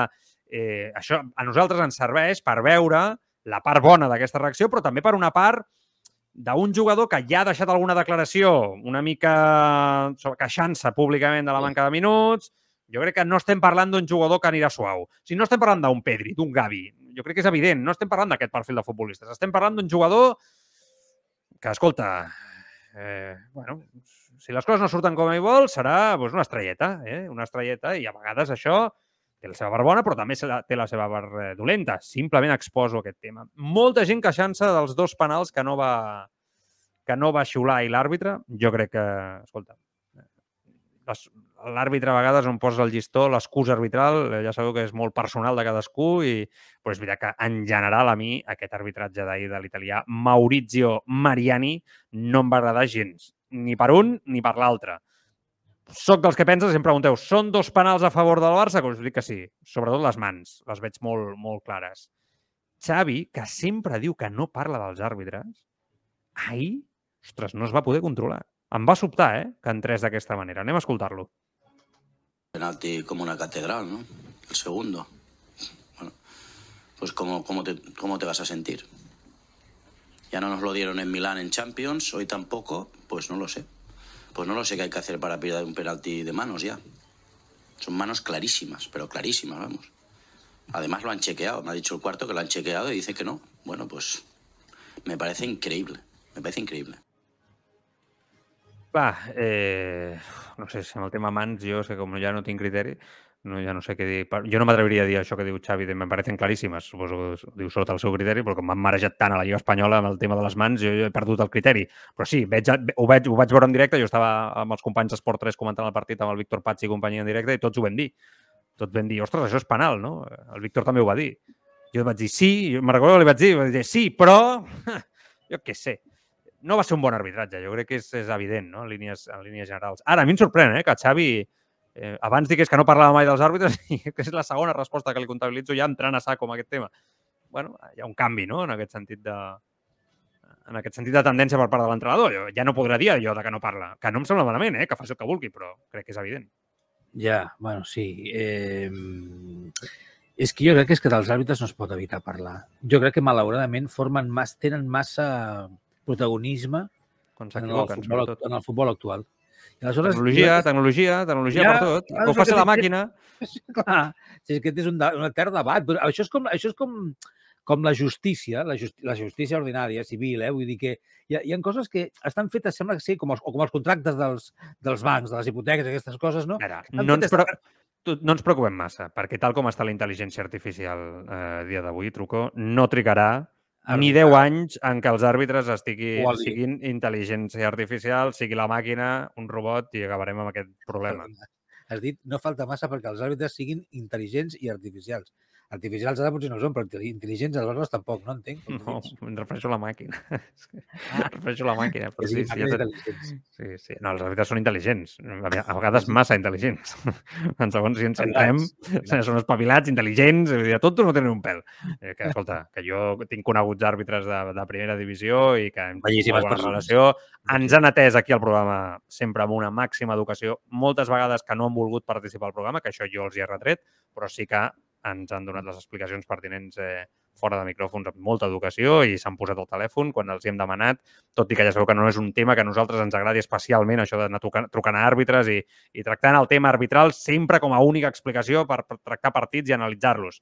[SPEAKER 3] eh, això a nosaltres ens serveix per veure la part bona d'aquesta reacció, però també per una part d'un jugador que ja ha deixat alguna declaració una mica queixant-se públicament de la manca de minuts. Jo crec que no estem parlant d'un jugador que anirà suau. Sigui, no estem parlant d'un Pedri, d'un Gavi. Jo crec que és evident. No estem parlant d'aquest perfil de futbolistes. Estem parlant d'un jugador que, escolta, eh, bueno, si les coses no surten com ell vol, serà doncs, una estrelleta, eh? una estrelleta, i a vegades això té la seva part bona, però també té la seva part eh, dolenta. Simplement exposo aquest tema. Molta gent queixant-se dels dos penals que no va que no va xiular i l'àrbitre. Jo crec que, escolta, les- l'àrbitre a vegades on posa el llistó, l'excusa arbitral, eh, ja sabeu que és molt personal de cadascú, i, però és veritat que en general a mi aquest arbitratge d'ahir de l'italià Maurizio Mariani no em va agradar gens, ni per un ni per l'altre. Soc dels que penses, si em pregunteu, són dos penals a favor del Barça? Doncs us dic que sí, sobretot les mans, les veig molt, molt clares. Xavi, que sempre diu que no parla dels àrbitres, ahir, ostres, no es va poder controlar. Em va sobtar, eh, que entrés d'aquesta manera. Anem a escoltar-lo.
[SPEAKER 2] Penalti como una catedral, ¿no? El segundo. Bueno, pues ¿cómo, cómo, te, ¿cómo te vas a sentir? Ya no nos lo dieron en Milán en Champions, hoy tampoco, pues no lo sé. Pues no lo sé qué hay que hacer para pillar un penalti de manos ya. Son manos clarísimas, pero clarísimas, vamos. Además lo han chequeado, me ha dicho el cuarto que lo han chequeado y dice que no. Bueno, pues me parece increíble, me parece increíble.
[SPEAKER 3] Va, eh, no sé, si amb el tema mans jo sé que com ja no tinc criteri, no, ja no sé què dir. Jo no m'atreviria a dir això que diu Xavi, de me parecen claríssimes, suposo que diu sota el seu criteri, però com m'han marejat tant a la Lliga Espanyola amb el tema de les mans, jo, jo he perdut el criteri. Però sí, veig, ho, veig, ho vaig veure en directe, jo estava amb els companys d'Esport 3 comentant el partit amb el Víctor Pats i companyia en directe i tots ho vam dir. Tots vam dir, ostres, això és penal, no? El Víctor també ho va dir. Jo vaig dir sí, me'n recordo que li vaig dir, vaig dir sí, però jo què sé. No va ser un bon arbitratge, jo crec que és, és evident, no? en, línies, en línies generals. Ara, a mi em sorprèn eh, que Xavi, eh, abans digués que no parlava mai dels àrbitres, i que és la segona resposta que li comptabilitzo ja entrant a sac amb aquest tema. bueno, hi ha un canvi, no?, en aquest sentit de, en aquest sentit de tendència per part de l'entrenador. Ja no podrà dir allò de que no parla, que no em sembla malament, eh, que faci el que vulgui, però crec que és evident.
[SPEAKER 4] Ja, bueno, sí. Eh, és que jo crec que és que dels àrbitres no es pot evitar parlar. Jo crec que, malauradament, formen mas, tenen massa protagonisme
[SPEAKER 3] Quan
[SPEAKER 4] en el, futbol,
[SPEAKER 3] sobretot.
[SPEAKER 4] en el futbol actual. I aleshores,
[SPEAKER 3] Tecnologia, tecnologia, tecnologia
[SPEAKER 4] Ja,
[SPEAKER 3] per tot.
[SPEAKER 4] clar,
[SPEAKER 3] ho faci la màquina.
[SPEAKER 4] Clar, si és que és un, un etern debat. Però Això és com, això és com, com la justícia, la, justi la justícia ordinària, civil, eh? vull dir que hi ha, hi ha coses que estan fetes, sembla que sí, com els, o com els contractes dels, dels bancs, de les hipoteques, aquestes coses, no?
[SPEAKER 3] Ara,
[SPEAKER 4] Estan
[SPEAKER 3] no ens,
[SPEAKER 4] fetes
[SPEAKER 3] pre
[SPEAKER 4] per-
[SPEAKER 3] tu- no ens preocupem massa, perquè tal com està la intel·ligència artificial eh, dia d'avui, Truco, no trigarà ni
[SPEAKER 4] Arbitrar.
[SPEAKER 3] 10 anys en què els àrbitres estigui,
[SPEAKER 4] O el-
[SPEAKER 3] siguin intel·ligència artificial, sigui la màquina, un robot, i acabarem amb aquest problema.
[SPEAKER 4] Has dit no falta massa perquè els àrbitres siguin intel·ligents i artificials. Artificials ara potser no són, però intel·ligents aleshores tampoc, no entenc.
[SPEAKER 3] No, em refereixo a la màquina. em refereixo a la màquina. Però sí, sí, ja sí, sí. No, els àrbitres són intel·ligents. A vegades massa intel·ligents. en segons si ens centrem, són espavilats, intel·ligents, a tots no tenen un pèl. Eh, que, escolta, que jo tinc coneguts àrbitres de, de primera divisió i que hem
[SPEAKER 4] tingut
[SPEAKER 3] bona relació. Ens han atès aquí al programa sempre amb una màxima educació. Moltes vegades que no han volgut participar al programa, que això jo els hi he retret, però sí que ens han donat les explicacions pertinents eh, fora de micròfons amb molta educació i s'han posat al telèfon quan els hi hem demanat, tot i que ja sabeu que no és un tema que a nosaltres ens agradi especialment, això d'anar trucant, trucant a àrbitres i, i tractant el tema arbitral sempre com a única explicació per, tractar partits i analitzar-los.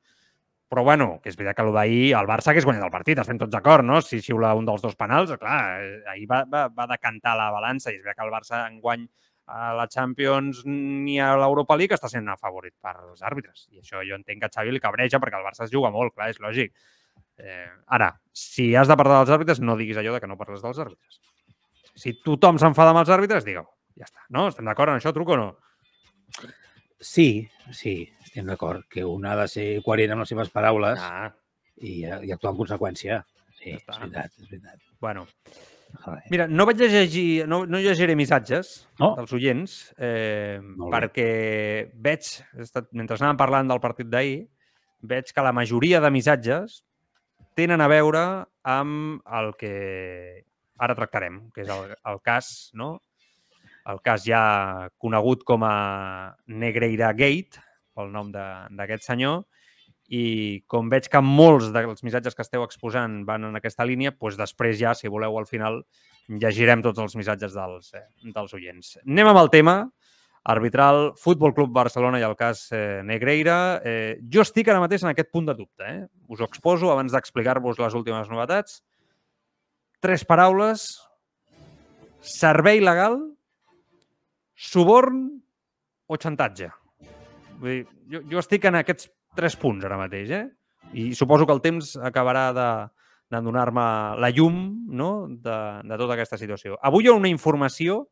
[SPEAKER 3] Però, bueno, que és veritat que d'ahir, el Barça hagués guanyat el partit, estem tots d'acord, no? Si xiula un dels dos penals, clar, eh, ahir va, va, va decantar la balança i és veritat que el Barça enguany a la Champions ni a l'Europa League està sent favorit per als àrbitres. I això jo entenc que Xavi li cabreja perquè el Barça es juga molt, clar, és lògic. Eh, ara, si has de parlar dels àrbitres, no diguis allò de que no parles dels àrbitres. Si tothom s'enfada amb els àrbitres, digueu. Ja està. No? Estem d'acord en això, truco o no?
[SPEAKER 4] Sí, sí, estem d'acord. Que un ha de ser coherent amb les seves paraules
[SPEAKER 3] ah.
[SPEAKER 4] i, i actuar en conseqüència. Sí, ja és veritat, és veritat.
[SPEAKER 3] Bueno, Mira, no vaig llegir, no, no llegiré missatges
[SPEAKER 4] no?
[SPEAKER 3] dels oients, eh, perquè veig, estat, mentre anàvem parlant del partit d'ahir, veig que la majoria de missatges tenen a veure amb el que ara tractarem, que és el, el cas, no? el cas ja conegut com a Negreira Gate, pel nom d'aquest senyor, i com veig que molts dels missatges que esteu exposant van en aquesta línia, doncs després ja, si voleu, al final llegirem tots els missatges dels, eh, dels oients. Anem amb el tema arbitral, Futbol Club Barcelona i el cas eh, Negreira. Eh, jo estic ara mateix en aquest punt de dubte. Eh? Us ho exposo abans d'explicar-vos les últimes novetats. Tres paraules. Servei legal, suborn o xantatge. Vull dir, jo, jo estic en aquests tres punts ara mateix, eh? I suposo que el temps acabarà de, de donar-me la llum no? de, de tota aquesta situació. Avui hi ha una informació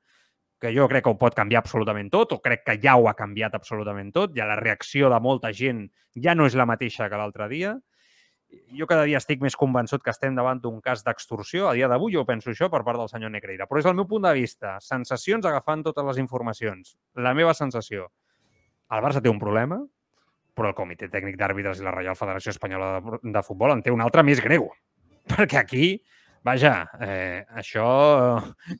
[SPEAKER 3] que jo crec que ho pot canviar absolutament tot, o crec que ja ho ha canviat absolutament tot, ja la reacció de molta gent ja no és la mateixa que l'altre dia. Jo cada dia estic més convençut que estem davant d'un cas d'extorsió. A dia d'avui jo penso això per part del senyor Negreira. Però és el meu punt de vista. Sensacions agafant totes les informacions. La meva sensació. El Barça té un problema, però el Comitè Tècnic d'Àrbitres i la Reial Federació Espanyola de, de Futbol en té un altre més greu. Perquè aquí, vaja, eh, això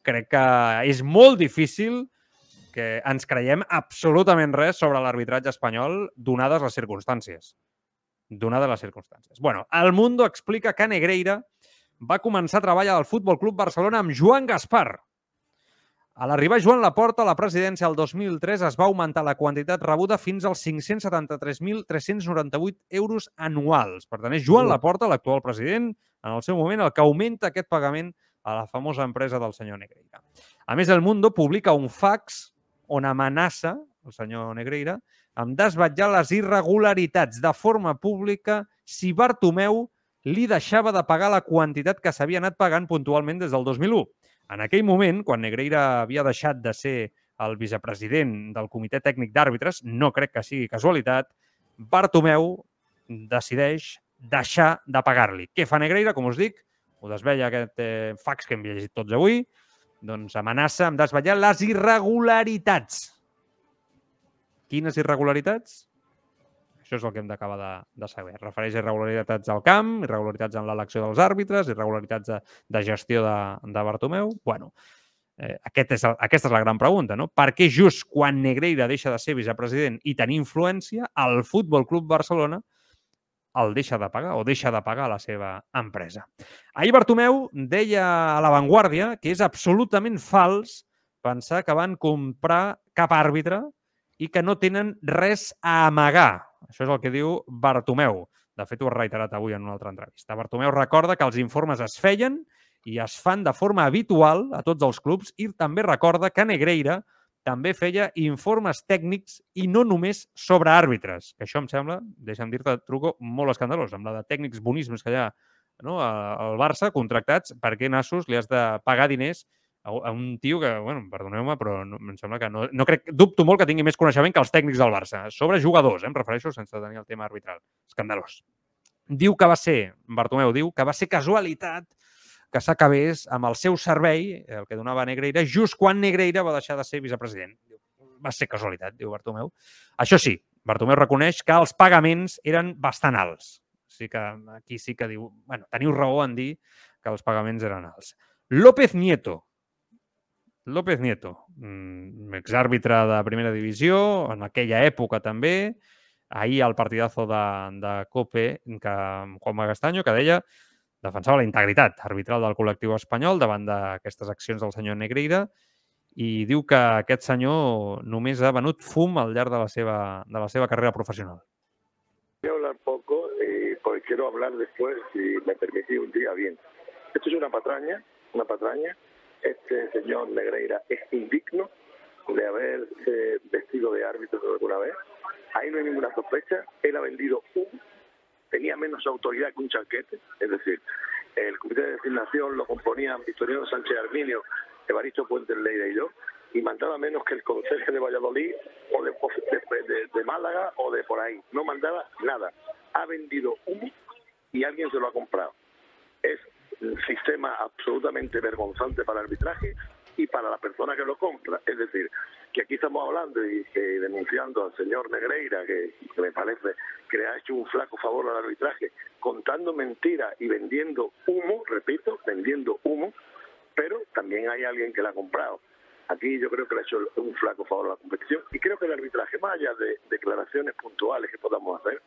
[SPEAKER 3] crec que és molt difícil que ens creiem absolutament res sobre l'arbitratge espanyol donades les circumstàncies. Donades les circumstàncies. bueno, el Mundo explica que Negreira va començar a treballar al Futbol Club Barcelona amb Joan Gaspar, a l'arribar Joan Laporta a la presidència el 2003 es va augmentar la quantitat rebuda fins als 573.398 euros anuals. Per tant, és Joan Laporta, l'actual president, en el seu moment, el que augmenta aquest pagament a la famosa empresa del senyor Negreira. A més, El Mundo publica un fax on amenaça el senyor Negreira amb desvetllar les irregularitats de forma pública si Bartomeu li deixava de pagar la quantitat que s'havia anat pagant puntualment des del 2001. En aquell moment, quan Negreira havia deixat de ser el vicepresident del Comitè Tècnic d'Àrbitres, no crec que sigui casualitat, Bartomeu decideix deixar de pagar-li. Què fa Negreira? Com us dic, ho desvella aquest eh, fax que hem llegit tots avui, doncs amenaça amb desvetllar les irregularitats. Quines irregularitats? Això és el que hem d'acabar de, de saber. Refereix a irregularitats al camp, irregularitats en l'elecció dels àrbitres, irregularitats de, de gestió de, de Bartomeu. bueno, eh, aquest és el, aquesta és la gran pregunta, no? Per què just quan Negreira deixa de ser vicepresident i tenir influència, el Futbol Club Barcelona el deixa de pagar o deixa de pagar la seva empresa. Ahir Bartomeu deia a l'avantguàrdia que és absolutament fals pensar que van comprar cap àrbitre i que no tenen res a amagar. Això és el que diu Bartomeu. De fet, ho ha reiterat avui en una altra entrevista. Bartomeu recorda que els informes es feien i es fan de forma habitual a tots els clubs i també recorda que Negreira també feia informes tècnics i no només sobre àrbitres, que això em sembla, deixa'm dir-te, truco, molt escandalós, amb la de tècnics boníssims que hi ha no, al Barça, contractats, per què nassos li has de pagar diners a, a un tio que, bueno, perdoneu-me, però no, em sembla que no, no crec, dubto molt que tingui més coneixement que els tècnics del Barça. Sobre jugadors, eh, em refereixo sense tenir el tema arbitral. Escandalós. Diu que va ser, Bartomeu diu, que va ser casualitat que s'acabés amb el seu servei, el que donava Negreira, just quan Negreira va deixar de ser vicepresident. Va ser casualitat, diu Bartomeu. Això sí, Bartomeu reconeix que els pagaments eren bastant alts. O sigui que aquí sí que diu... bueno, teniu raó en dir que els pagaments eren alts. López Nieto, López Nieto, mm, exàrbitre de primera divisió, en aquella època també, ahir al partidazo de, de COPE, que Juan Magastanyo, que deia defensava la integritat arbitral del col·lectiu espanyol davant d'aquestes accions del senyor Negreira i diu que aquest senyor només ha venut fum al llarg de la seva, de la seva carrera professional.
[SPEAKER 5] A hablar poco y pues quiero hablar después, si me permitís un día bien. Esto es una patraña, una patraña este señor Negreira es indigno de haberse vestido de árbitro alguna vez. Ahí no hay ninguna sospecha. Él ha vendido un, tenía menos autoridad que un chanquete, es decir, el comité de designación lo componían Victoriano Sánchez Arminio, Evaristo Puente Leira y yo, y mandaba menos que el conserje de Valladolid o de, de, Málaga o de por ahí. No mandaba nada. Ha vendido un y alguien se lo ha comprado. Es sistema absolutamente vergonzante para el arbitraje y para la persona que lo compra. Es decir, que aquí estamos hablando y denunciando al señor Negreira, que, me parece que le ha hecho un flaco favor al arbitraje, contando mentiras y vendiendo humo, repito, vendiendo humo, pero también hay alguien que la ha comprado. Aquí yo creo que le ha hecho un flaco favor a la competición y creo que el arbitraje, más allá de declaraciones puntuales que podamos hacer,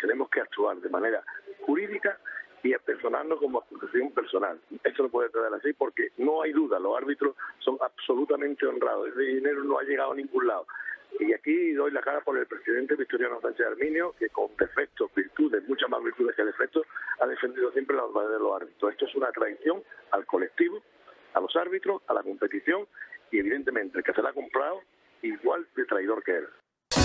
[SPEAKER 5] tenemos que actuar de manera jurídica y personarnos como acusación personal. Esto no puede quedar así porque no hay duda, los árbitros son absolutamente honrados, ese dinero no ha llegado a ningún lado. Y aquí doy la cara por el presidente Victoriano Sánchez Arminio, que con defectos, virtudes, muchas más virtudes que defectos, ha defendido siempre la honradez de los árbitros. Esto es una traición al colectivo, a los árbitros, a la competición y evidentemente el que se la ha comprado, igual de traidor que él.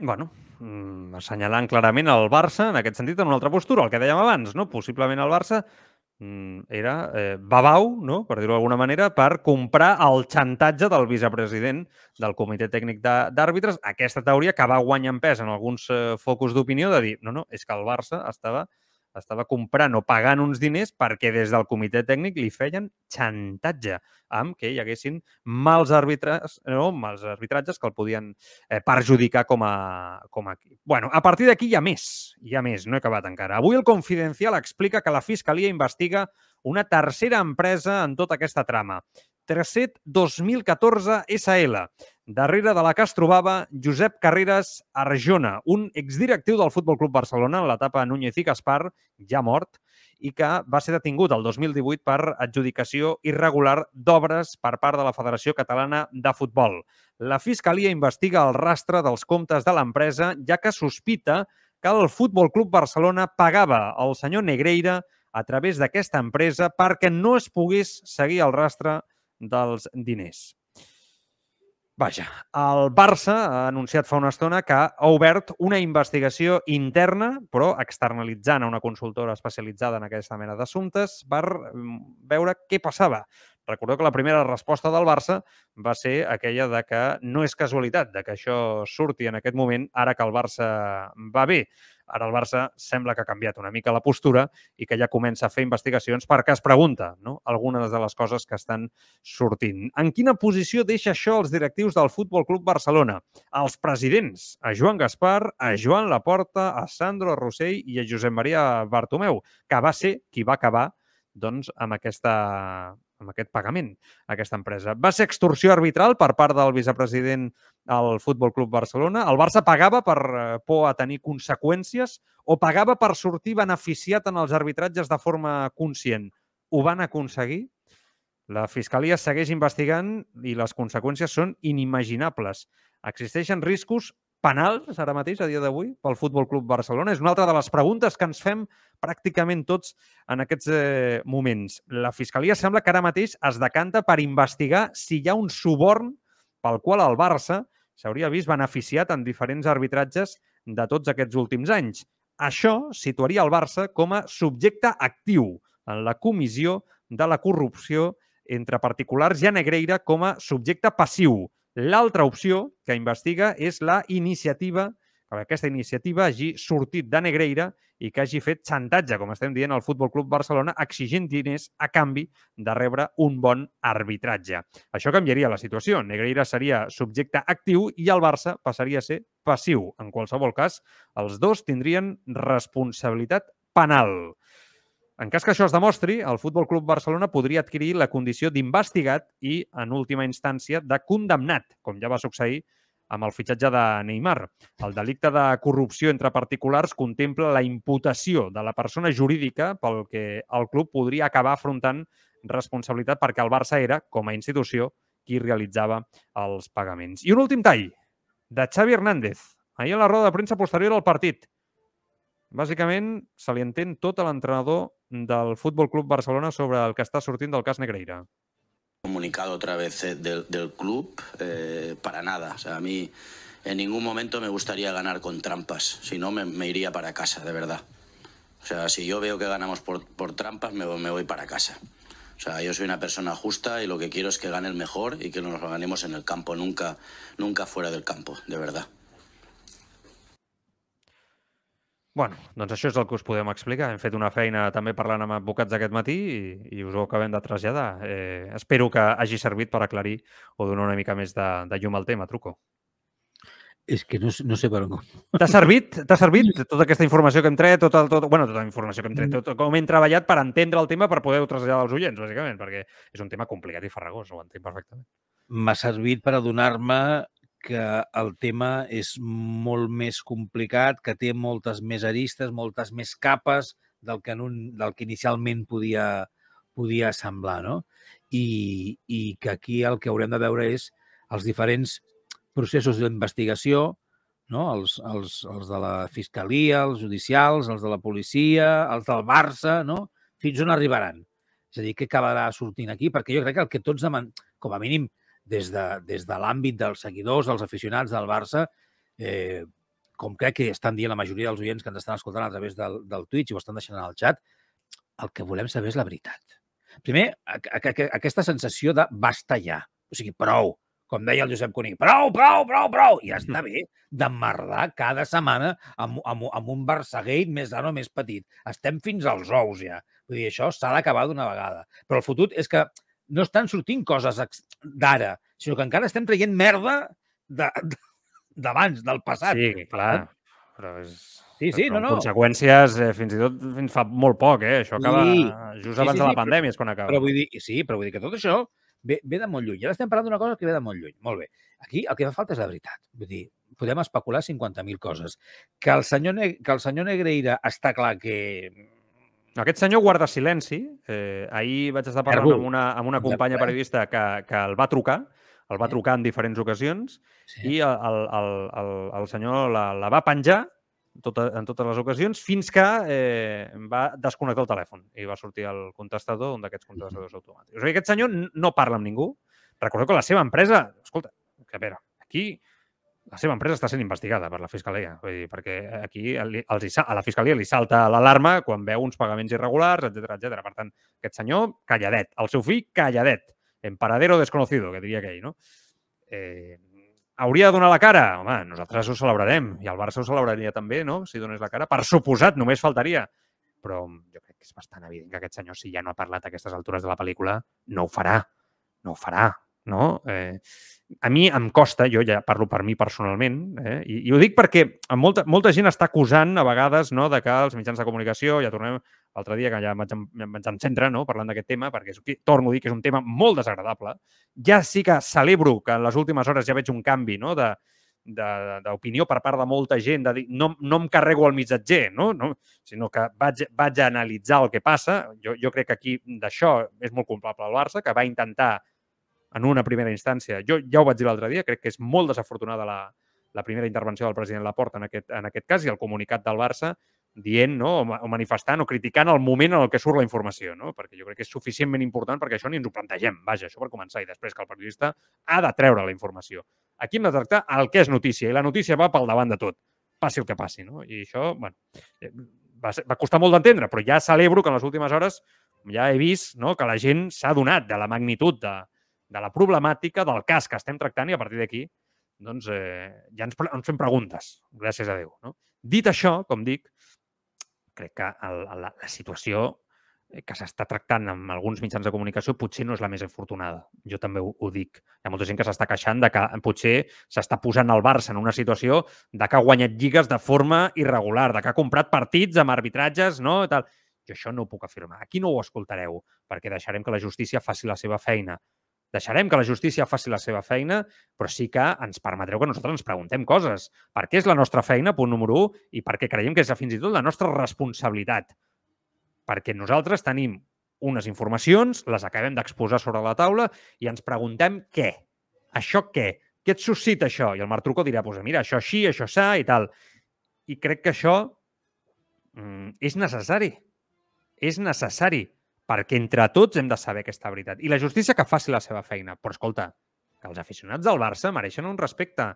[SPEAKER 3] Bueno, mm, assenyalant clarament el Barça, en aquest sentit, en una altra postura, el que dèiem abans, no? Possiblement el Barça mm, era eh, babau, no? per dir-ho d'alguna manera, per comprar el xantatge del vicepresident del comitè tècnic d'àrbitres. Aquesta teoria que va guanyar en pes en alguns eh, focus d'opinió de dir, no, no, és que el Barça estava estava comprant o pagant uns diners perquè des del comitè tècnic li feien xantatge amb que hi haguessin mals arbitres, no, mals arbitratges que el podien eh, perjudicar com a, com a. Bueno, a partir d'aquí hi ha més, hi ha més, no he acabat encara. Avui el Confidencial explica que la Fiscalia investiga una tercera empresa en tota aquesta trama. Tercet 2014 SL, Darrere de la que es trobava Josep Carreras Arjona, un exdirectiu del Futbol Club Barcelona en l'etapa Núñez i Gaspar, ja mort, i que va ser detingut el 2018 per adjudicació irregular d'obres per part de la Federació Catalana de Futbol. La Fiscalia investiga el rastre dels comptes de l'empresa, ja que sospita que el Futbol Club Barcelona pagava al senyor Negreira a través d'aquesta empresa perquè no es pogués seguir el rastre dels diners. Vaja, el Barça ha anunciat fa una estona que ha obert una investigació interna, però externalitzant a una consultora especialitzada en aquesta mena d'assumptes, per mm, veure què passava. Recordeu que la primera resposta del Barça va ser aquella de que no és casualitat de que això surti en aquest moment ara que el Barça va bé. Ara el Barça sembla que ha canviat una mica la postura i que ja comença a fer investigacions perquè es pregunta no? algunes de les coses que estan sortint. En quina posició deixa això els directius del Futbol Club Barcelona? Els presidents, a Joan Gaspar, a Joan Laporta, a Sandro Rossell i a Josep Maria Bartomeu, que va ser qui va acabar doncs, amb aquesta amb aquest pagament a aquesta empresa. Va ser extorsió arbitral per part del vicepresident al Futbol Club Barcelona. El Barça pagava per eh, por a tenir conseqüències o pagava per sortir beneficiat en els arbitratges de forma conscient. Ho van aconseguir? La Fiscalia segueix investigant i les conseqüències són inimaginables. Existeixen riscos penals ara mateix, a dia d'avui, pel Futbol Club Barcelona? És una altra de les preguntes que ens fem pràcticament tots en aquests eh, moments. La Fiscalia sembla que ara mateix es decanta per investigar si hi ha un suborn pel qual el Barça s'hauria vist beneficiat en diferents arbitratges de tots aquests últims anys. Això situaria el Barça com a subjecte actiu en la comissió de la corrupció entre particulars i a Negreira com a subjecte passiu. L'altra opció que investiga és la iniciativa, que aquesta iniciativa hagi sortit de Negreira i que hagi fet xantatge, com estem dient, al Futbol Club Barcelona, exigint diners a canvi de rebre un bon arbitratge. Això canviaria la situació. Negreira seria subjecte actiu i el Barça passaria a ser passiu. En qualsevol cas, els dos tindrien responsabilitat penal. En cas que això es demostri, el Futbol Club Barcelona podria adquirir la condició d'investigat i, en última instància, de condemnat, com ja va succeir amb el fitxatge de Neymar. El delicte de corrupció entre particulars contempla la imputació de la persona jurídica pel que el club podria acabar afrontant responsabilitat perquè el Barça era, com a institució, qui realitzava els pagaments. I un últim tall de Xavi Hernández, ahir a la roda de premsa posterior al partit. Bàsicament, se li entén tot a l'entrenador del Fútbol Club Barcelona sobre el que està sortint del cas Negreira.
[SPEAKER 2] Comunicado otra vez eh, del, del club, eh, para nada. O sea, a mí en ningún momento me gustaría ganar con trampas, si no me, me iría para casa, de verdad. O sea, si yo veo que ganamos por, por trampas, me, me voy para casa. O sea, yo soy una persona justa y lo que quiero es que gane el mejor y que nos lo ganemos en el campo, nunca, nunca fuera del campo, de verdad.
[SPEAKER 3] Bueno, doncs això és el que us podem explicar. Hem fet una feina també parlant amb advocats aquest matí i, i us ho acabem de traslladar. Eh, espero que hagi servit per aclarir o donar una mica més de, de llum al tema, Truco.
[SPEAKER 4] És que no, no sé per on...
[SPEAKER 3] T'ha servit, t'ha servit tota aquesta informació que hem tret, tota, tot, bueno, tota la informació que hem tret, tot, com hem treballat per entendre el tema per poder-ho traslladar als oients, bàsicament, perquè és un tema complicat i farragós, ho entenc perfectament.
[SPEAKER 4] M'ha servit per adonar-me que el tema és molt més complicat, que té moltes més aristes, moltes més capes del que, en un, del que inicialment podia, podia semblar, no? I, I que aquí el que haurem de veure és els diferents processos d'investigació, no? els, els, els de la Fiscalia, els judicials, els de la policia, els del Barça, no? fins on arribaran. És a dir, què acabarà sortint aquí? Perquè jo crec que el que tots demanem, com a mínim des de, des de l'àmbit dels seguidors, dels aficionats del Barça, eh, com crec que estan dient la majoria dels oients que ens estan escoltant a través del, del Twitch i ho estan deixant en el xat, el que volem saber és la veritat. Primer, a, a, a, aquesta sensació de basta ja. O sigui, prou. Com deia el Josep Cuní, prou, prou, prou, prou. I ja està bé d'emmerdar cada setmana amb, amb, amb un Barçagate més gran o més petit. Estem fins als ous ja. Vull dir, això s'ha d'acabar d'una vegada. Però el fotut és que no estan sortint coses d'ara, sinó que encara estem traient merda d'abans, de, del passat.
[SPEAKER 3] Sí, clar. Però és...
[SPEAKER 4] Sí, sí, no, no.
[SPEAKER 3] conseqüències, eh, fins i tot fins fa molt poc, eh? Això acaba sí. just abans sí, sí, de la pandèmia, és quan acaba.
[SPEAKER 4] Però vull dir, sí, però vull dir que tot això ve, ve de molt lluny. Ara estem parlant d'una cosa que ve de molt lluny. Molt bé. Aquí el que fa falta és la veritat. Vull dir, podem especular 50.000 coses. Que el, senyor ne que el senyor Negreira està clar que
[SPEAKER 3] aquest senyor guarda silenci. Eh, ahir vaig estar parlant amb una, amb una companya periodista que, que el va trucar, el va trucar en diferents ocasions sí. i el, el, el, el senyor la, la va penjar tota, en totes les ocasions fins que eh, va desconnectar el telèfon i va sortir el contestador, un d'aquests contestadors automàtics. O sigui, aquest senyor no parla amb ningú. Recordeu que la seva empresa... Escolta, que a veure, aquí la seva empresa està sent investigada per la Fiscalia, vull dir, perquè aquí els, a la Fiscalia li salta l'alarma quan veu uns pagaments irregulars, etc etc. Per tant, aquest senyor, calladet. El seu fill, calladet. En paradero desconocido, que diria aquell, no? Eh, hauria de donar la cara? Home, nosaltres ho celebrarem. I el Barça ho celebraria també, no?, si donés la cara. Per suposat, només faltaria. Però jo crec que és bastant evident que aquest senyor, si ja no ha parlat a aquestes altures de la pel·lícula, no ho farà. No ho farà no? Eh, a mi em costa, jo ja parlo per mi personalment, eh, i, i ho dic perquè molta, molta gent està acusant a vegades no, de que els mitjans de comunicació, ja tornem l'altre dia que ja vaig, vaig en centre no, parlant d'aquest tema, perquè torno a dir que és un tema molt desagradable. Ja sí que celebro que en les últimes hores ja veig un canvi no, de, d'opinió per part de molta gent, de dir no, no em carrego el missatger, no? no? sinó que vaig, vaig a analitzar el que passa. Jo, jo crec que aquí d'això és molt culpable el Barça, que va intentar en una primera instància, jo ja ho vaig dir l'altre dia, crec que és molt desafortunada la, la primera intervenció del president Laporta en aquest, en aquest cas i el comunicat del Barça dient no, o manifestant o criticant el moment en el que surt la informació, no? perquè jo crec que és suficientment important perquè això ni ens ho plantegem. Vaja, això per començar, i després que el periodista ha de treure la informació. Aquí hem de tractar el que és notícia, i la notícia va pel davant de tot, passi el que passi. No? I això, bueno, eh, va, ser, va costar molt d'entendre, però ja celebro que en les últimes hores ja he vist no, que la gent s'ha donat de la magnitud de, de la problemàtica, del cas que estem tractant, i a partir d'aquí doncs, eh, ja ens, ens fem preguntes, gràcies a Déu. No? Dit això, com dic, crec que el, la, la situació que s'està tractant amb alguns mitjans de comunicació potser no és la més afortunada. Jo també ho, ho dic. Hi ha molta gent que s'està queixant de que potser s'està posant el Barça en una situació de que ha guanyat lligues de forma irregular, de que ha comprat partits amb arbitratges, no? Tal. Jo això no ho puc afirmar. Aquí no ho escoltareu, perquè deixarem que la justícia faci la seva feina. Deixarem que la justícia faci la seva feina, però sí que ens permetreu que nosaltres ens preguntem coses. Per què és la nostra feina, punt número 1, i perquè creiem que és fins i tot la nostra responsabilitat. Perquè nosaltres tenim unes informacions, les acabem d'exposar sobre la taula i ens preguntem què. Això què? Què et suscita això? I el Marc Trucó dirà, pues, mira, això així, això s'ha i tal. I crec que això mm, és necessari. És necessari perquè entre tots hem de saber aquesta veritat. I la justícia que faci la seva feina. Però escolta, que els aficionats del Barça mereixen un respecte.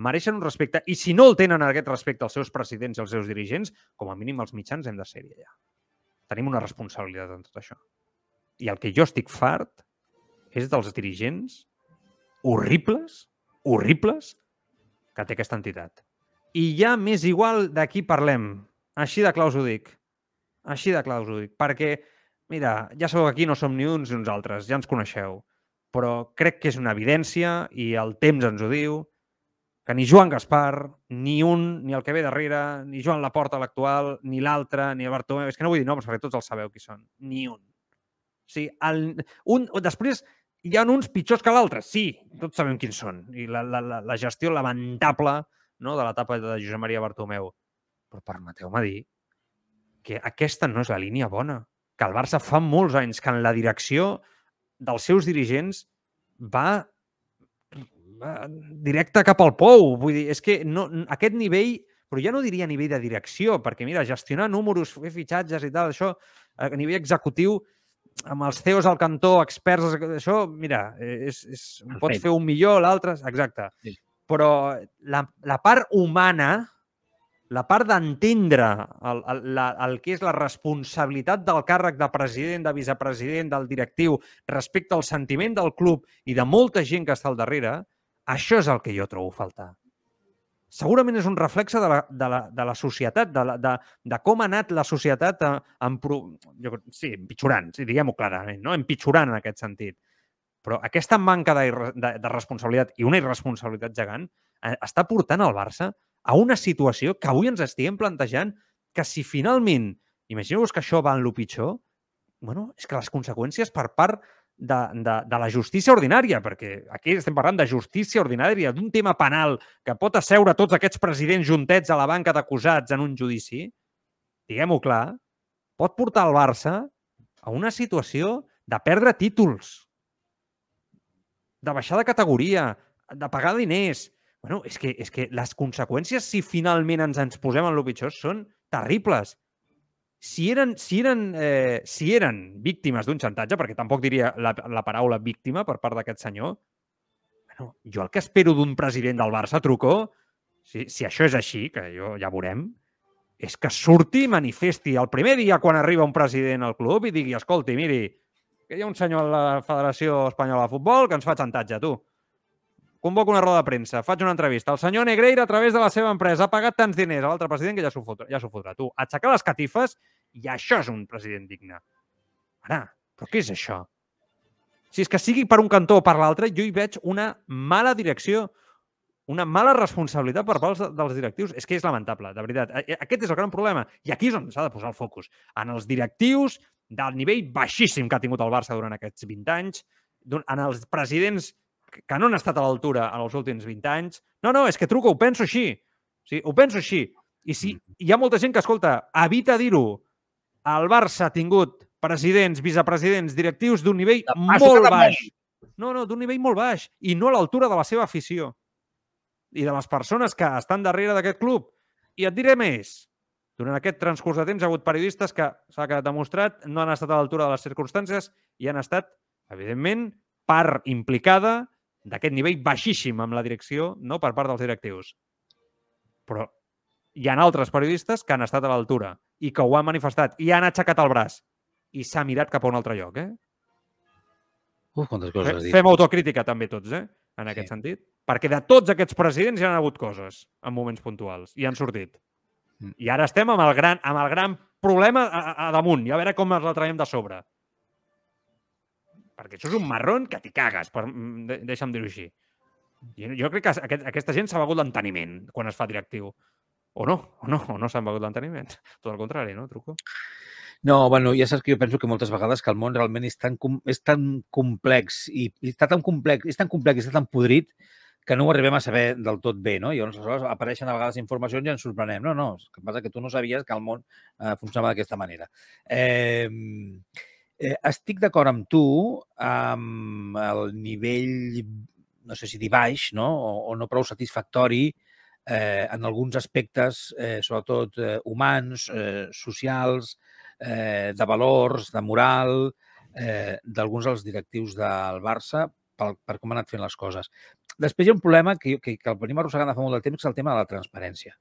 [SPEAKER 3] Mereixen un respecte. I si no el tenen aquest respecte als seus presidents i als seus dirigents, com a mínim els mitjans hem de ser-hi allà. Tenim una responsabilitat en tot això. I el que jo estic fart és dels dirigents horribles, horribles, que té aquesta entitat. I ja m'és igual de qui parlem. Així de claus ho dic. Així de claus ho dic. Perquè mira, ja sabeu que aquí no som ni uns ni uns altres, ja ens coneixeu, però crec que és una evidència i el temps ens ho diu, que ni Joan Gaspar, ni un, ni el que ve darrere, ni Joan Laporta l'actual, ni l'altre, ni el Bartomeu, és que no vull dir noms perquè tots els sabeu qui són, ni un. O sigui, el, un, després hi ha uns pitjors que l'altre, sí, tots sabem quins són, i la, la, la, la gestió lamentable no, de l'etapa de Josep Maria Bartomeu. Però permeteu-me dir que aquesta no és la línia bona que el Barça fa molts anys que en la direcció dels seus dirigents va, va directe cap al pou. Vull dir, és que no, aquest nivell, però ja no diria nivell de direcció, perquè mira, gestionar números, fer fitxatges i tal, això a nivell executiu, amb els CEOs al cantó, experts, això, mira, és, és, pots fer un millor, l'altre, exacte. Sí. Però la, la part humana, la part d'entendre el, el, la, el que és la responsabilitat del càrrec de president, de vicepresident, del directiu, respecte al sentiment del club i de molta gent que està al darrere, això és el que jo trobo faltar. Segurament és un reflexe de la, de la, de la societat, de, la, de, de com ha anat la societat en, en, jo, sí, empitjorant, sí, diguem-ho clarament, no? empitjorant en aquest sentit. Però aquesta manca de, de, de responsabilitat i una irresponsabilitat gegant eh, està portant al Barça a una situació que avui ens estiguem plantejant que si finalment, imagineu-vos que això va en lo pitjor, bueno, és que les conseqüències per part de, de, de la justícia ordinària, perquè aquí estem parlant de justícia ordinària, d'un tema penal que pot asseure tots aquests presidents juntets a la banca d'acusats en un judici, diguem-ho clar, pot portar el Barça a una situació de perdre títols, de baixar de categoria, de pagar diners, Bueno, és que, és que les conseqüències, si finalment ens ens posem en el pitjor, són terribles. Si eren, si eren, eh, si eren víctimes d'un xantatge, perquè tampoc diria la, la paraula víctima per part d'aquest senyor, bueno, jo el que espero d'un president del Barça, Trucó, si, si això és així, que jo ja veurem, és que surti i manifesti el primer dia quan arriba un president al club i digui, escolti, miri, que hi ha un senyor a la Federació Espanyola de Futbol que ens fa xantatge, tu convoco una roda de premsa, faig una entrevista. El senyor Negreira, a través de la seva empresa, ha pagat tants diners a l'altre president que ja s'ho fotrà, ja fotrà. Tu, aixecar les catifes i això és un president digne. Ara, però què és això? Si és que sigui per un cantó o per l'altre, jo hi veig una mala direcció, una mala responsabilitat per part dels directius. És que és lamentable, de veritat. Aquest és el gran problema. I aquí és on s'ha de posar el focus. En els directius del nivell baixíssim que ha tingut el Barça durant aquests 20 anys, en els presidents que no han estat a l'altura en els últims 20 anys. No, no, és que truco, ho penso així. Sí, ho penso així. I si hi ha molta gent que, escolta, evita dir-ho, el Barça ha tingut presidents, vicepresidents, directius d'un nivell molt baix. No, no, d'un nivell molt baix i no a l'altura de la seva afició i de les persones que estan darrere d'aquest club. I et diré més. Durant aquest transcurs de temps ha hagut periodistes que s'ha quedat demostrat no han estat a l'altura de les circumstàncies i han estat, evidentment, part implicada d'aquest nivell baixíssim amb la direcció, no per part dels directius. Però hi ha altres periodistes que han estat a l'altura i que ho han manifestat i han aixecat el braç i s'ha mirat cap a un altre lloc, eh?
[SPEAKER 4] Uf, quantes coses has dit.
[SPEAKER 3] Fem autocrítica també tots, eh? En
[SPEAKER 4] Sí.
[SPEAKER 3] aquest sentit. Perquè de tots aquests presidents hi han hagut coses en moments puntuals i han sortit.
[SPEAKER 4] Mm.
[SPEAKER 3] I ara estem amb el gran, amb el gran problema a, a, a damunt i a veure com ens la traiem de sobre. Perquè això és un marrón que t'hi cagues, per, mm, de, deixa'm dir-ho així. Jo, jo crec que aquest, aquesta gent s'ha begut l'enteniment quan es fa directiu. O no, o no, o no s'han begut l'enteniment. Tot el contrari, no, Truco?
[SPEAKER 4] No, bueno, ja saps que jo penso que moltes vegades que el món realment és tan, com- és tan complex i, i està tan complex, és tan complex i està tan podrit que no ho arribem a saber del tot bé, no? I aleshores apareixen a vegades informacions i ens sorprenem. No, no, el que passa que tu no sabies que el món eh, funcionava d'aquesta manera. Eh, eh, estic d'acord amb tu amb el nivell, no sé si dir baix, no? O, o no prou satisfactori eh, en alguns aspectes, eh, sobretot eh, humans, eh, socials, eh, de valors, de moral, eh, d'alguns dels directius del Barça per, per com han anat fent les coses. Després hi ha un problema que, que, que el venim arrossegant de fa molt de temps, que és el tema de la transparència,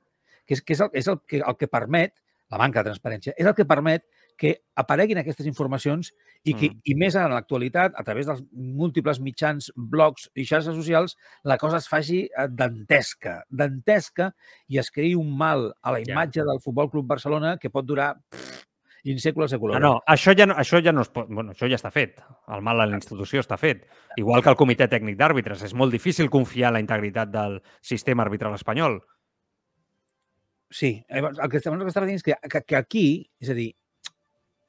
[SPEAKER 4] que és, que és, el, és el, que, el que permet, la manca de transparència, és el que permet que apareguin aquestes informacions i, que,
[SPEAKER 3] Mm.
[SPEAKER 4] i més en l'actualitat, a través dels múltiples mitjans, blogs i xarxes socials, la cosa es faci eh, dantesca, dantesca i es creï un mal a la
[SPEAKER 3] Ja.
[SPEAKER 4] imatge del Futbol Club Barcelona que pot durar pff, in secula
[SPEAKER 3] No,
[SPEAKER 4] seculorum.
[SPEAKER 3] no, això ja no, això ja no es pot... Bueno, això ja està fet. El mal a la institució està fet. Igual que el comitè tècnic d'àrbitres. És molt difícil confiar en la integritat del sistema arbitral espanyol.
[SPEAKER 4] Sí, el que, el que estava dient és que, que, que aquí, és a dir,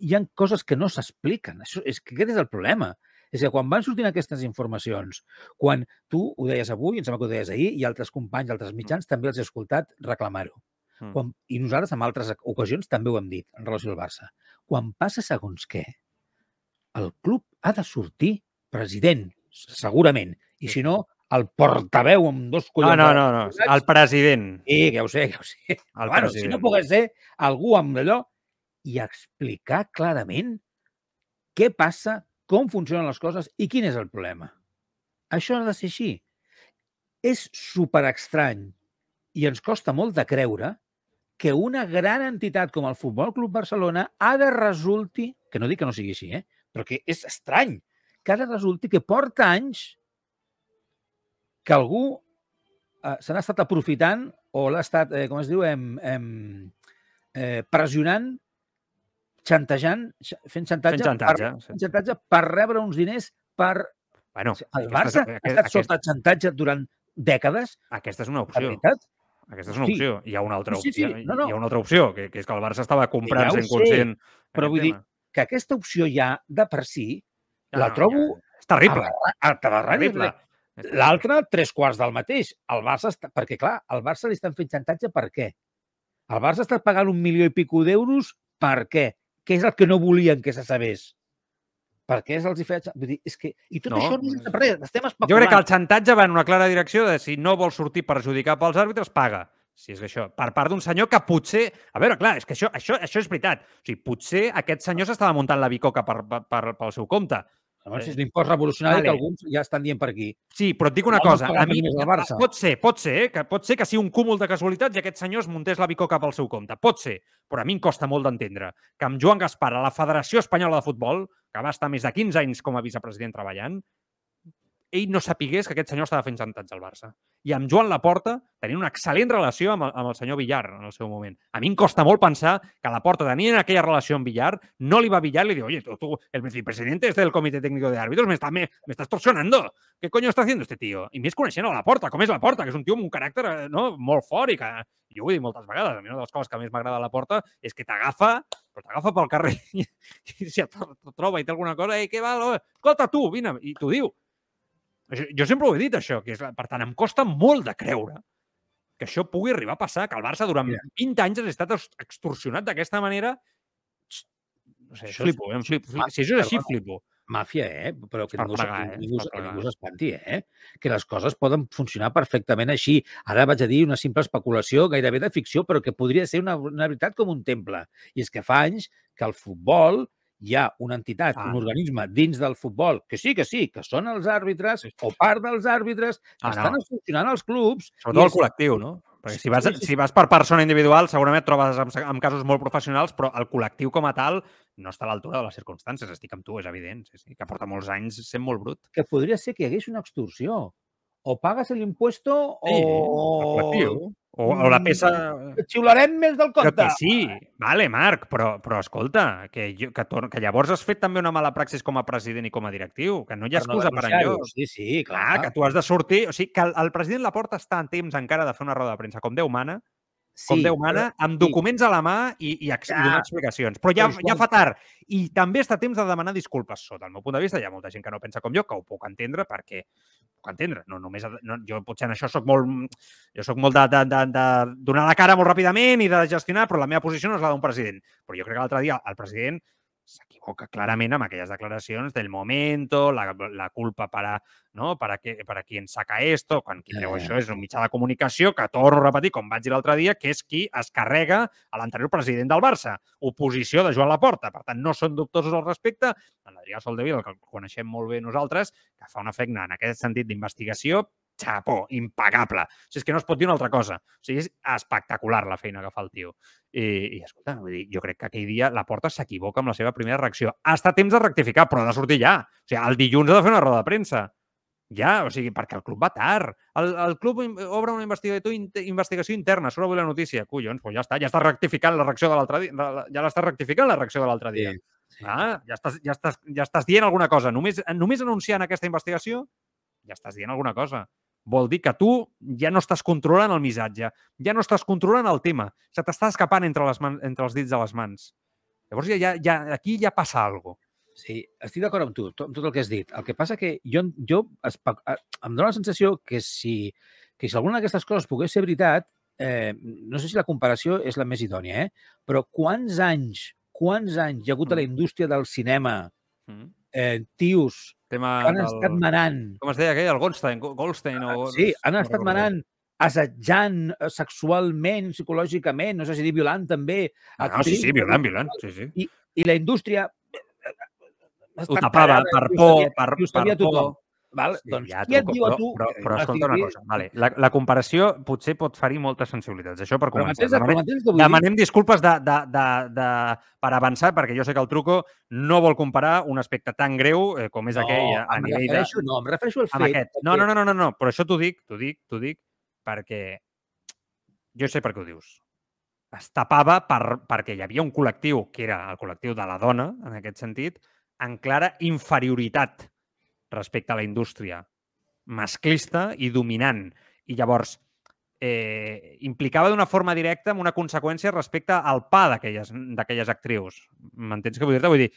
[SPEAKER 4] hi han coses que no s'expliquen. Això És que aquest és el problema. És que quan van sortint aquestes informacions, quan tu ho deies avui, em sembla que ho deies ahir, i altres companys, altres mitjans, també els he escoltat reclamar-ho.
[SPEAKER 3] Mm.
[SPEAKER 4] Quan, I nosaltres, en altres ocasions, també ho hem dit en relació al Barça. Quan passa segons què, el club ha de sortir president, segurament. I si no, el portaveu amb dos
[SPEAKER 3] No,
[SPEAKER 4] collons...
[SPEAKER 3] no,
[SPEAKER 4] de-
[SPEAKER 3] no, no. El president.
[SPEAKER 4] Sí, que ja ho sé, ja ho sé.
[SPEAKER 3] El
[SPEAKER 4] bueno, si
[SPEAKER 3] president.
[SPEAKER 4] no pogués ser algú amb allò i explicar clarament què passa, com funcionen les coses i quin és el problema. Això ha de ser així. És super estrany i ens costa molt de creure que una gran entitat com el Futbol Club Barcelona ha de resulti, que no dic que no sigui així, eh? però que és estrany, que ara resulti que porta anys que algú eh, se n'ha estat aprofitant o l'ha estat, eh, com es diu, em, em, eh, pressionant, xantejant, xa- fent xantatge,
[SPEAKER 3] Fent xantatge,
[SPEAKER 4] per,
[SPEAKER 3] sí.
[SPEAKER 4] fent xantatge per rebre uns diners per...
[SPEAKER 3] Bueno,
[SPEAKER 4] El
[SPEAKER 3] aquesta
[SPEAKER 4] Barça
[SPEAKER 3] és-
[SPEAKER 4] ha
[SPEAKER 3] aquest-
[SPEAKER 4] estat
[SPEAKER 3] aquest-
[SPEAKER 4] sota xantatge durant dècades,
[SPEAKER 3] aquesta és una opció. Aquesta és una
[SPEAKER 4] Sí.
[SPEAKER 3] opció. Hi ha una altra
[SPEAKER 4] Sí, sí,
[SPEAKER 3] opció.
[SPEAKER 4] sí. No, no.
[SPEAKER 3] Hi ha una altra opció, que, que és que el Barça estava comprant
[SPEAKER 4] Ja
[SPEAKER 3] sent conscient.
[SPEAKER 4] però
[SPEAKER 3] aquest
[SPEAKER 4] vull dir,
[SPEAKER 3] tema.
[SPEAKER 4] Que aquesta opció ja, de per si,
[SPEAKER 3] No,
[SPEAKER 4] la
[SPEAKER 3] no,
[SPEAKER 4] trobo
[SPEAKER 3] ja- És terrible. Terrible.
[SPEAKER 4] L'altre, tres quarts del mateix. El Barça està... Perquè, clar, al Barça li estan fent xantatge per què? El Barça està pagant un milió i pico d'euros per què? Què és el que no volien que se sabés? Per què els hi feia... Vull dir, és que... I tot
[SPEAKER 3] No,
[SPEAKER 4] això no és de res, estem especulant.
[SPEAKER 3] Jo crec que el xantatge va en una clara direcció de si no vols sortir perjudicat pels àrbitres, paga. Si és això, per part d'un senyor que potser... A veure, clar, és que això, això, això és veritat. O sigui, potser aquest senyor s'estava muntant la bicoca per, per, per, pel seu compte.
[SPEAKER 4] Llavors, és l'impost revolucionari
[SPEAKER 3] Vale.
[SPEAKER 4] que alguns ja estan dient per aquí.
[SPEAKER 3] Sí, però et dic una
[SPEAKER 4] No,
[SPEAKER 3] cosa. A mi,
[SPEAKER 4] al Barça.
[SPEAKER 3] pot ser, pot ser, eh, que pot ser que sigui un cúmul de casualitats i aquest senyor es muntés la bicoca pel seu compte. Pot ser, però a mi em costa molt d'entendre que amb Joan Gaspar a la Federació Espanyola de Futbol, que va estar més de 15 anys com a vicepresident treballant, ell no sapigués que aquest senyor estava fent xantatge al Barça. I amb Joan Laporta tenien una excel·lent relació amb el, amb el senyor Villar en el seu moment. A mi em costa molt pensar que Laporta tenia aquella relació amb Villar, no li va Villar i li diu, oye, tú, tú, el vicepresidente este del Comité Técnico de Árbitros me está, me, me está extorsionando. ¿Qué coño está haciendo este tío? I més coneixent a Laporta, com és Laporta, que és un tio amb un caràcter eh, no, molt fort i que, jo ho he dit moltes vegades, a mi una de les coses que més m'agrada de Laporta és que t'agafa, però t'agafa pel carrer i, si et troba i té alguna cosa, ei, què va? Escolta, tu, vine, i t'ho diu. Jo sempre ho he dit, això, que és, per tant, em costa molt de creure que això pugui arribar a passar, que el Barça durant
[SPEAKER 4] Mira.
[SPEAKER 3] 20 anys hagi estat ex- extorsionat d'aquesta manera. No sé,
[SPEAKER 4] Això és-
[SPEAKER 3] flipo, em flipo, flipo. Si això és així, flipo.
[SPEAKER 4] màfia, eh? Però que ningú,
[SPEAKER 3] plegar,
[SPEAKER 4] se-
[SPEAKER 3] eh?
[SPEAKER 4] ningú,
[SPEAKER 3] És
[SPEAKER 4] que ningú s'espanti, eh? Que les coses poden funcionar perfectament així. Ara vaig a dir una simple especulació, gairebé de ficció, però que podria ser una, una veritat com un temple. I és que fa anys que el futbol hi ha una entitat,
[SPEAKER 3] Ah.
[SPEAKER 4] un organisme dins del futbol, que sí, que sí, que són els àrbitres o part dels àrbitres, que
[SPEAKER 3] Ah,
[SPEAKER 4] estan
[SPEAKER 3] no.
[SPEAKER 4] funcionant als clubs.
[SPEAKER 3] Sobretot el col·lectiu, no? Perquè si vas, si vas per persona individual, segurament et trobes amb, amb casos molt professionals, però el col·lectiu com a tal no està a l'altura de les circumstàncies. Estic amb tu, és evident, sí, sí, que porta molts anys sent molt brut.
[SPEAKER 4] que podria ser que hi hagués una extorsió. O pagues l'impuesto
[SPEAKER 3] Sí, el
[SPEAKER 4] o...
[SPEAKER 3] col·lectiu. O, o la
[SPEAKER 4] Mm,
[SPEAKER 3] peça...
[SPEAKER 4] Et xiularem més del
[SPEAKER 3] Que,
[SPEAKER 4] compte.
[SPEAKER 3] que sí, vale, Marc, però, però escolta, que, jo, que, tor que llavors has fet també una mala praxis com a president i com a directiu, que no hi ha
[SPEAKER 4] Per no
[SPEAKER 3] excusa per enlloc.
[SPEAKER 4] Sí, sí, clar.
[SPEAKER 3] Clar, que tu has de sortir... O sigui, que el, el president Laporta està en temps encara de fer una roda de premsa, com Déu mana, com
[SPEAKER 4] Sí,
[SPEAKER 3] Déu mana, amb
[SPEAKER 4] sí.
[SPEAKER 3] documents a la mà i, i, ex- i
[SPEAKER 4] Ja.
[SPEAKER 3] donar explicacions. Però ja,
[SPEAKER 4] Però
[SPEAKER 3] ja fa tard. I també està temps de demanar disculpes. Sota el meu punt de vista, hi ha molta gent que no pensa com jo, que ho puc entendre, perquè puc entendre. No, només, no, jo potser en això sóc molt... Jo sóc molt de, de, de, de donar la cara molt ràpidament i de gestionar, però la meva posició no és la d'un president. Però jo crec que l'altre dia el president s'equivoca clarament amb aquelles declaracions del momento, la, la culpa para, no? para, que, para quien saca esto, quan qui treu
[SPEAKER 4] ja.
[SPEAKER 3] això és un mitjà de comunicació que torno a repetir, com vaig dir l'altre dia, que és qui es carrega a l'anterior president del Barça, oposició de Joan Laporta. Per tant, no són dubtosos al respecte. En l'Adrià Soldevila, que el coneixem molt bé nosaltres, que fa una feina en aquest sentit d'investigació, xapó, impagable. O sigui, és que no es pot dir una altra cosa. O sigui, és espectacular la feina que fa el tio. I, i escolta, vull dir, jo crec que aquell dia la Porta s'equivoca amb la seva primera reacció. Ha estat temps de rectificar, però ha de sortir ja. O sigui, el dilluns ha de fer una roda de premsa. Ja, o sigui, perquè el club va tard. El, el club obre una investigació, investigació interna, surt avui la notícia. Collons, doncs ja està, ja està rectificant la reacció de l'altre dia. Ja l'està rectificant la reacció de l'altre dia.
[SPEAKER 4] sí.
[SPEAKER 3] Ah, ja estàs, ja, estàs, ja estàs dient alguna cosa. Només, només anunciant aquesta investigació ja estàs dient alguna cosa. Vol dir que tu ja no estàs controlant el missatge, ja no estàs controlant el tema, se t'està escapant entre, les man, entre els dits de les mans. Llavors ja, ja, ja, aquí ja passa alguna cosa.
[SPEAKER 4] Sí, estic d'acord amb tu, amb tot el que has dit. El que passa que jo, jo eh, em dóna la sensació que si, que si alguna d'aquestes coses pogués ser veritat, eh, no sé si la comparació és la més idònia, eh? però quants anys, quants anys hi ha hagut a la
[SPEAKER 3] Mm.
[SPEAKER 4] indústria del cinema
[SPEAKER 3] Mm.
[SPEAKER 4] eh, tios
[SPEAKER 3] Tema
[SPEAKER 4] han
[SPEAKER 3] del...
[SPEAKER 4] estat manant,
[SPEAKER 3] Com es deia aquell? El Goldstein, Go- Goldstein o...
[SPEAKER 4] sí, han
[SPEAKER 3] no
[SPEAKER 4] estat
[SPEAKER 3] recordo.
[SPEAKER 4] manant assetjant eh, sexualment, psicològicament, no sé si dir violant també.
[SPEAKER 3] Ah, no, sí, sí, violant, violant. Sí, sí.
[SPEAKER 4] I la indústria eh, ha
[SPEAKER 3] Ho tapava per
[SPEAKER 4] i
[SPEAKER 3] por, per,
[SPEAKER 4] i
[SPEAKER 3] per por.
[SPEAKER 4] Val?
[SPEAKER 3] Sí,
[SPEAKER 4] doncs
[SPEAKER 3] ja,
[SPEAKER 4] qui et diu a tu...
[SPEAKER 3] Però,
[SPEAKER 4] que
[SPEAKER 3] però
[SPEAKER 4] no
[SPEAKER 3] escolta una cosa, vale. la, la comparació potser pot ferir moltes sensibilitats. Això per començar.
[SPEAKER 4] però
[SPEAKER 3] Demanem,
[SPEAKER 4] dir?
[SPEAKER 3] demanem disculpes de, de, de, de, per avançar, perquè jo sé que el truco no vol comparar un aspecte tan greu eh, com és aquell a, a nivell de...
[SPEAKER 4] no, em refereixo al fet
[SPEAKER 3] aquest. No,
[SPEAKER 4] que-
[SPEAKER 3] no, no, no, no, no, però això t'ho dic, t'ho dic, t'ho dic, perquè jo sé per què ho dius. Es tapava per, perquè hi havia un col·lectiu, que era el col·lectiu de la dona, en aquest sentit, en clara inferioritat respecte a la indústria masclista i dominant. I llavors, eh, implicava d'una forma directa amb una conseqüència respecte al pa d'aquelles actrius. M'entens què vull dir-te? Vull dir,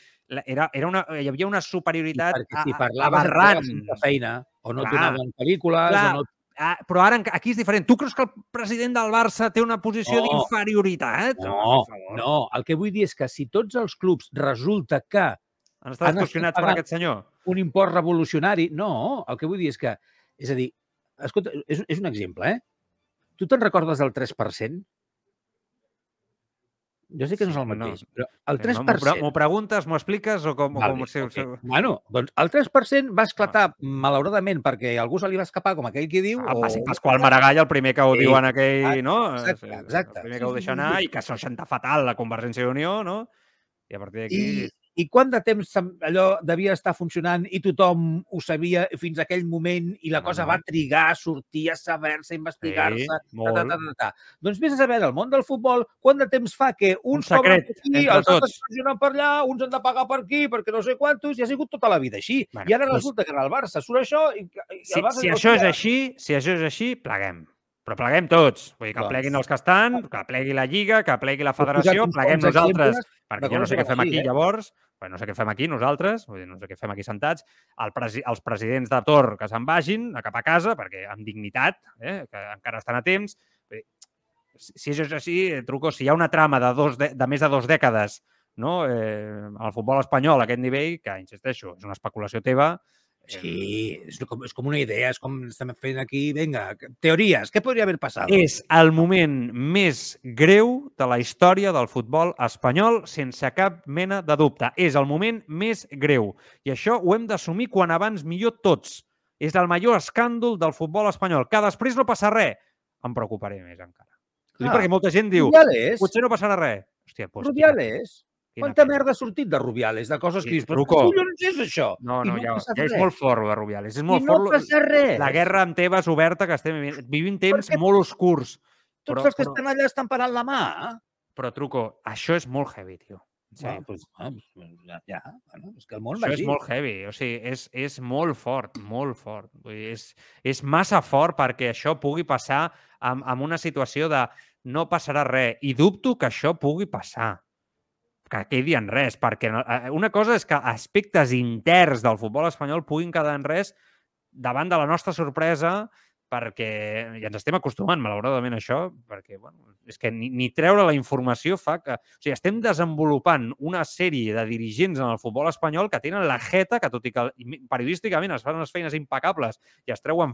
[SPEAKER 3] era, era una, hi havia una
[SPEAKER 4] I
[SPEAKER 3] superioritat
[SPEAKER 4] perquè si
[SPEAKER 3] a-
[SPEAKER 4] parlaves
[SPEAKER 3] aberrant.
[SPEAKER 4] sense feina, o no
[SPEAKER 3] Clar.
[SPEAKER 4] donaven pel·lícules,
[SPEAKER 3] Clar,
[SPEAKER 4] o no...
[SPEAKER 3] Ah, però ara aquí és diferent. Tu creus que el president del Barça té una posició
[SPEAKER 4] No.
[SPEAKER 3] d'inferioritat?
[SPEAKER 4] No, no. El que vull dir és que si tots els clubs resulta que
[SPEAKER 3] Han estat
[SPEAKER 4] Han estat
[SPEAKER 3] extorsionats per aquest senyor?
[SPEAKER 4] un import revolucionari... No, el que vull dir és que... És a dir, escolta, és, és un exemple, eh? Tu te'n recordes del 3%? Jo sé que no és el
[SPEAKER 3] Sí, no.
[SPEAKER 4] mateix, però el
[SPEAKER 3] Eh, M'ho pre-
[SPEAKER 4] 3%...
[SPEAKER 3] M'ho preguntes, m'ho expliques o com... o
[SPEAKER 4] Vale,
[SPEAKER 3] com si,
[SPEAKER 4] ok. Bueno, doncs el 3% va esclatar, malauradament, perquè algú se li va escapar, com aquell que diu...
[SPEAKER 3] Ah,
[SPEAKER 4] o-
[SPEAKER 3] Pasqual Maragall el primer que ho
[SPEAKER 4] Sí,
[SPEAKER 3] diu en aquell, no?
[SPEAKER 4] exacte, exacte.
[SPEAKER 3] El primer que ho deixa anar i que s'ho senta fatal la Convergència i Unió, no? I a partir d'aquí...
[SPEAKER 4] I, I quant de temps allò devia estar funcionant i tothom ho sabia fins a aquell moment i la cosa va trigar a sortir, a saber-se, a investigar-se...
[SPEAKER 3] Sí,
[SPEAKER 4] ta, ta,
[SPEAKER 3] molt.
[SPEAKER 4] ta, ta, ta. Doncs vés a saber, el món del futbol, quant de temps fa que uns cobren
[SPEAKER 3] secret
[SPEAKER 4] per aquí, els altres funcionen per allà, uns han de pagar per aquí, perquè no sé quantos, i ha sigut tota la vida així.
[SPEAKER 3] Bueno,
[SPEAKER 4] I ara
[SPEAKER 3] doncs-
[SPEAKER 4] resulta que en el Barça surt això i, i
[SPEAKER 3] Si,
[SPEAKER 4] el Barça
[SPEAKER 3] si
[SPEAKER 4] diu,
[SPEAKER 3] això és
[SPEAKER 4] "Hòstia,
[SPEAKER 3] així, si això és així, pleguem. Però pleguem tots. Vull dir, que pleguin els que estan, que plegui la Lliga, que plegui la federació, pleguem nosaltres, perquè jo no sé què fem aquí
[SPEAKER 4] eh?
[SPEAKER 3] llavors, Bé, no sé què fem aquí nosaltres, vull dir, no sé què fem aquí sentats, el presi els presidents de Tor que se'n vagin a cap a casa, perquè amb dignitat, eh, que encara estan a temps. Vull dir, si si això és així, eh, truco, si hi ha una trama de, dos de, de més de dues dècades no? eh, al futbol espanyol a aquest nivell, que, insisteixo, és una especulació teva,
[SPEAKER 4] Sí, és com, és com una idea, és com estem fent aquí, vinga, teories, què podria haver passat?
[SPEAKER 3] és el moment més greu de la història del futbol espanyol, sense cap mena de dubte. És el moment més greu. I això ho hem d'assumir quan abans millor tots. És el major escàndol del futbol espanyol. Que després no passa res. Em preocuparé més encara.
[SPEAKER 4] Ah,
[SPEAKER 3] perquè molta gent diu,
[SPEAKER 4] Rubiales,
[SPEAKER 3] potser no passarà res. Hòstia, doncs,
[SPEAKER 4] Rubiales. Quanta merda ha sortit de Rubiales, de coses
[SPEAKER 3] Sí,
[SPEAKER 4] que dius, però
[SPEAKER 3] truco.
[SPEAKER 4] collons és això?
[SPEAKER 3] No,
[SPEAKER 4] I
[SPEAKER 3] no, ja, ja és molt fort, de Rubiales. És
[SPEAKER 4] I
[SPEAKER 3] molt
[SPEAKER 4] no
[SPEAKER 3] fort
[SPEAKER 4] passa res.
[SPEAKER 3] la guerra amb Tebas oberta que estem vivint. Vivim temps
[SPEAKER 4] Perquè
[SPEAKER 3] molt oscurs.
[SPEAKER 4] Tots
[SPEAKER 3] però-
[SPEAKER 4] els que
[SPEAKER 3] però-
[SPEAKER 4] estan allà estan parant la mà.
[SPEAKER 3] Però, truco, això és molt heavy, tio. Sí.
[SPEAKER 4] Ah, pues, ah, pues, ja, ja. Bueno, és que el món
[SPEAKER 3] Això
[SPEAKER 4] va
[SPEAKER 3] és molt heavy, o sigui, és, és molt fort, molt fort. Vull dir, és, és massa fort perquè això pugui passar amb, amb una situació de no passarà res. I dubto que això pugui passar que quedi en res, perquè eh, una cosa és que aspectes interns del futbol espanyol puguin quedar en res davant de la nostra sorpresa perquè ja ens estem acostumant, malauradament, a això, perquè bueno, és que ni, ni treure la informació fa que... O sigui, estem desenvolupant una sèrie de dirigents en el futbol espanyol que tenen la jeta, que tot i que periodísticament es fan unes feines impecables i es treuen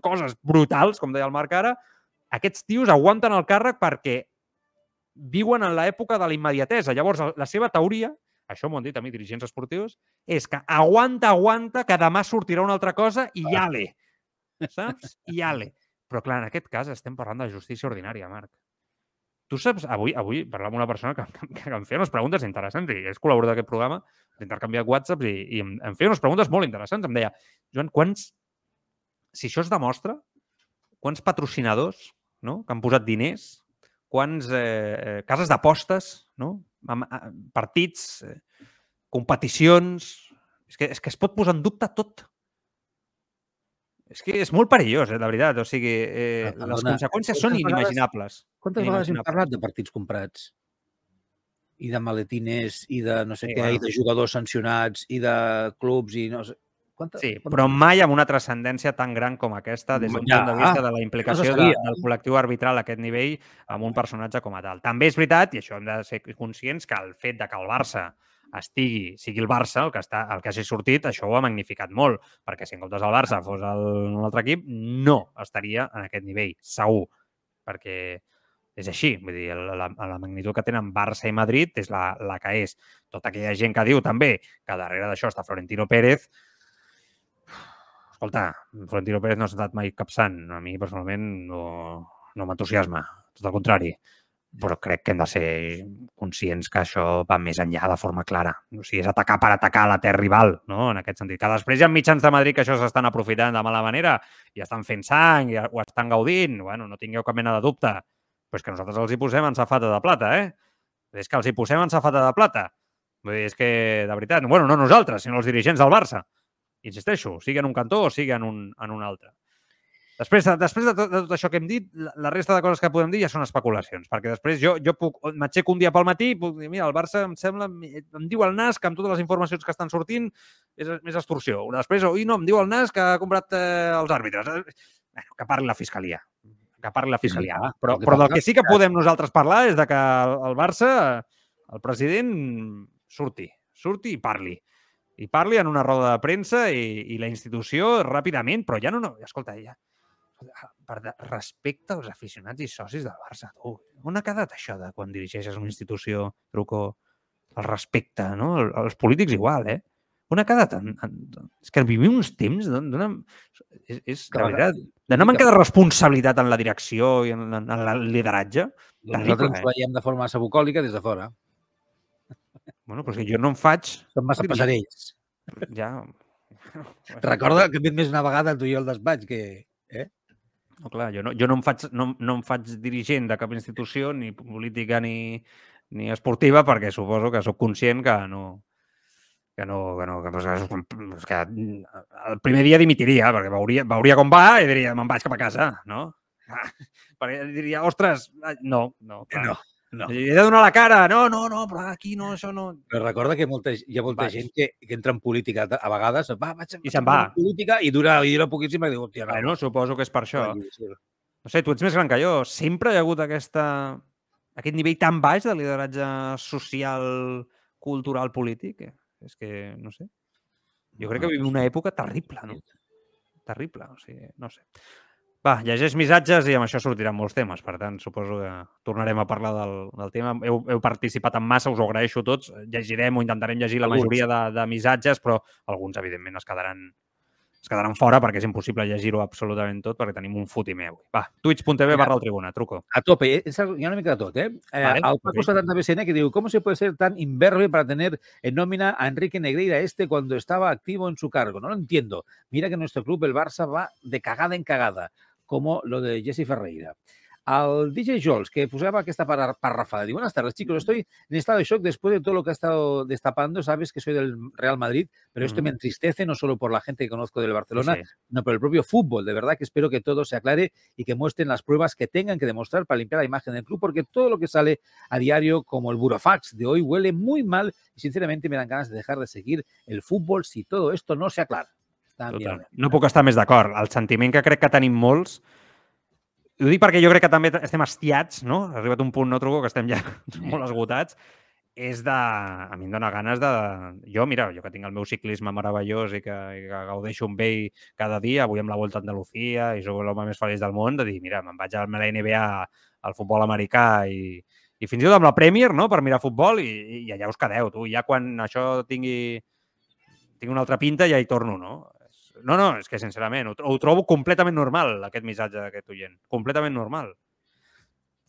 [SPEAKER 3] coses brutals, com deia el Marc ara, aquests tios aguanten el càrrec perquè viuen en l'època de la immediatesa. Llavors, la seva teoria, això m'ho han dit a mi dirigents esportius, és que aguanta, aguanta, que demà sortirà una altra cosa i ja l'he. Saps? I ja l'he. Però, clar, en aquest cas estem parlant de justícia ordinària, Marc. Tu saps, avui, avui parlar amb una persona que, que, que em feia unes preguntes interessants i és col·laborador d'aquest programa, he intercanviat whatsapps i, i em, em feia unes preguntes molt interessants. Em deia, Joan, quants... Si això es demostra, quants patrocinadors no? que han posat diners, quants eh, eh, cases d'apostes, no? A- partits, eh, competicions... És que, és que es pot posar en dubte tot. És que és molt perillós, eh, la veritat. O sigui, eh,
[SPEAKER 4] Ah,
[SPEAKER 3] les
[SPEAKER 4] perdona,
[SPEAKER 3] conseqüències són
[SPEAKER 4] quantes
[SPEAKER 3] inimaginables.
[SPEAKER 4] Quantes vegades hem parlat de partits comprats? I de maletines, i de no sé
[SPEAKER 3] Sí,
[SPEAKER 4] què,
[SPEAKER 3] bueno.
[SPEAKER 4] i de jugadors sancionats, i de clubs, i no sé... Quanta,
[SPEAKER 3] Sí,
[SPEAKER 4] quanta-
[SPEAKER 3] però mai amb una transcendència tan gran com aquesta des d'un
[SPEAKER 4] Ja,
[SPEAKER 3] punt de vista de la implicació de, del col·lectiu arbitral a aquest nivell amb un personatge com a tal. També és veritat, i això hem de ser conscients, que el fet de que el Barça estigui, sigui el Barça el que, està, el que hagi sortit, això ho ha magnificat molt, perquè si en comptes el Barça fos el, un altre equip, no estaria en aquest nivell, segur, perquè és així, vull dir, la, la, la magnitud que tenen Barça i Madrid és la, la que és. Tota aquella gent que diu també que darrere d'això està Florentino Pérez, escolta, Florentino Pérez no ha estat mai cap sant. A mi, personalment, no, no m'entusiasma. Tot el contrari. Però crec que hem de ser conscients que això va més enllà de forma clara. O sigui, és atacar per atacar la terra rival, no? en aquest sentit. Que després hi ha mitjans de Madrid que això s'estan aprofitant de mala manera i estan fent sang i ho estan gaudint. Bueno, no tingueu cap mena de dubte. Però és que nosaltres els hi posem en safata de plata, eh? És que els hi posem en safata de plata. Vull dir, és que, de veritat, bueno, no nosaltres, sinó els dirigents del Barça. Insisteixo, sigui en un cantó o sigui en un, en un altre. Després, de, després de, tot, de tot això que hem dit, la, la resta de coses que podem dir ja són especulacions, perquè després jo, jo puc, m'aixeco un dia pel matí i puc dir, mira, el Barça em sembla, em diu el NAS que amb totes les informacions que estan sortint és més extorsió. Després, oi, no, em diu el NAS que ha comprat eh, els àrbitres. Bueno, que parli la Fiscalia. Que parli la Fiscalia.
[SPEAKER 4] clar,
[SPEAKER 3] però, però del que sí que podem nosaltres parlar és de que el Barça, el president, surti, surti i parli i parli en una roda de premsa i, i la institució ràpidament, però ja no... no escolta, ja, per de, respecte als aficionats i socis del Barça, tu. On ha quedat això de quan dirigeixes una institució, truco, el respecte, no? El- Els polítics igual, eh? On ha quedat? En, en, és que vivim uns temps d'una... És, és de, veritat, de no manca de responsabilitat en la direcció i en, en, en el lideratge. Terrible,
[SPEAKER 4] nosaltres ens
[SPEAKER 3] eh?
[SPEAKER 4] veiem de forma massa bucòlica des de fora.
[SPEAKER 3] Bueno, però és que jo no em faig...
[SPEAKER 4] Som massa passarells.
[SPEAKER 3] Ja...
[SPEAKER 4] Recorda que hem més una vegada tu i jo al despatx que...
[SPEAKER 3] No, clar, jo no, jo no, em faig, no, no em faig dirigent de cap institució, ni política ni, ni esportiva, perquè suposo que sóc conscient que no, que no, que no, que, que, que el primer dia dimitiria, perquè veuria, veuria com va i diria, me'n vaig cap a casa, no? Ah, perquè diria, ostres, no, no. Clar.
[SPEAKER 4] No, no.
[SPEAKER 3] He de donar la cara. No, no, no, però aquí no, això no...
[SPEAKER 4] Però recorda que molta, hi ha molta
[SPEAKER 3] Vaig.
[SPEAKER 4] gent que, que entra en política a vegades, va, vaig,
[SPEAKER 3] I se'n va.
[SPEAKER 4] en política i dura, i dura poquíssim i diu, hòstia, no.
[SPEAKER 3] Bueno, suposo que és per això.
[SPEAKER 4] no,
[SPEAKER 3] sé, tu ets més gran que jo. Sempre hi ha hagut aquesta, aquest nivell tan baix de lideratge social, cultural, polític. eh? És que, no sé. Jo crec que vivim una època terrible, no? Terrible, o sigui, no sé. Va, llegeix missatges i amb això sortiran molts temes. Per tant, suposo que tornarem a parlar del, del tema. Heu, heu participat en massa, us ho agraeixo tots. Llegirem o intentarem llegir la majoria de, de missatges, però alguns, evidentment, es quedaran es quedaran fora perquè és impossible llegir-ho absolutament tot perquè tenim un fotimer avui. Va, twitch.tv barra el tribuna, truco.
[SPEAKER 4] A tope, eh? Hi ha una mica de tot, ¿eh? eh
[SPEAKER 3] Vale,
[SPEAKER 4] al Paco
[SPEAKER 3] ok.
[SPEAKER 4] 70 BCN que digo, ¿cómo se puede ser tan imberbe para tener en nómina a Enrique Negreira este cuando estaba activo en su cargo? No lo entiendo. Mira que nuestro club, el Barça, va de cagada en cagada, como lo de Jesse Ferreira. Al DJ Jols, que posaba esta para- parrafada. Digo, buenas tardes, chicos. Estoy en estado de shock después de todo lo que ha estado destapando. Sabes que soy del Real Madrid, pero esto me entristece no solo por la gente que conozco del Barcelona,
[SPEAKER 3] Sí, sí.
[SPEAKER 4] no por el propio fútbol. De verdad que espero que todo se aclare y que muestren las pruebas que tengan que demostrar para limpiar la imagen del club, porque todo lo que sale a diario, como el burofax de hoy, huele muy mal y sinceramente me dan ganas de dejar de seguir el fútbol si todo esto no se aclara.
[SPEAKER 3] Total. No puc estar més d'acord. El sentiment que crec que tenim molts ho dic perquè jo crec que també estem hastiats, no? Ha arribat un punt, no, Truco, que estem ja molt esgotats. És de... A mi em dóna ganes de... Jo, mira, jo que tinc el meu ciclisme meravellós i que, i que gaudeixo amb ell cada dia, avui amb la Volta a Andalucía i sóc l'home més feliç del món, de dir, mira, me'n vaig a la NBA, al futbol americà i, i fins i tot amb la Premier, no?, per mirar futbol i, i allà us quedeu, tu. Ja quan això tingui, tingui una altra pinta ja hi torno, no? No, no, és que sincerament ho, ho trobo completament normal, aquest missatge d'aquest oient. Completament normal.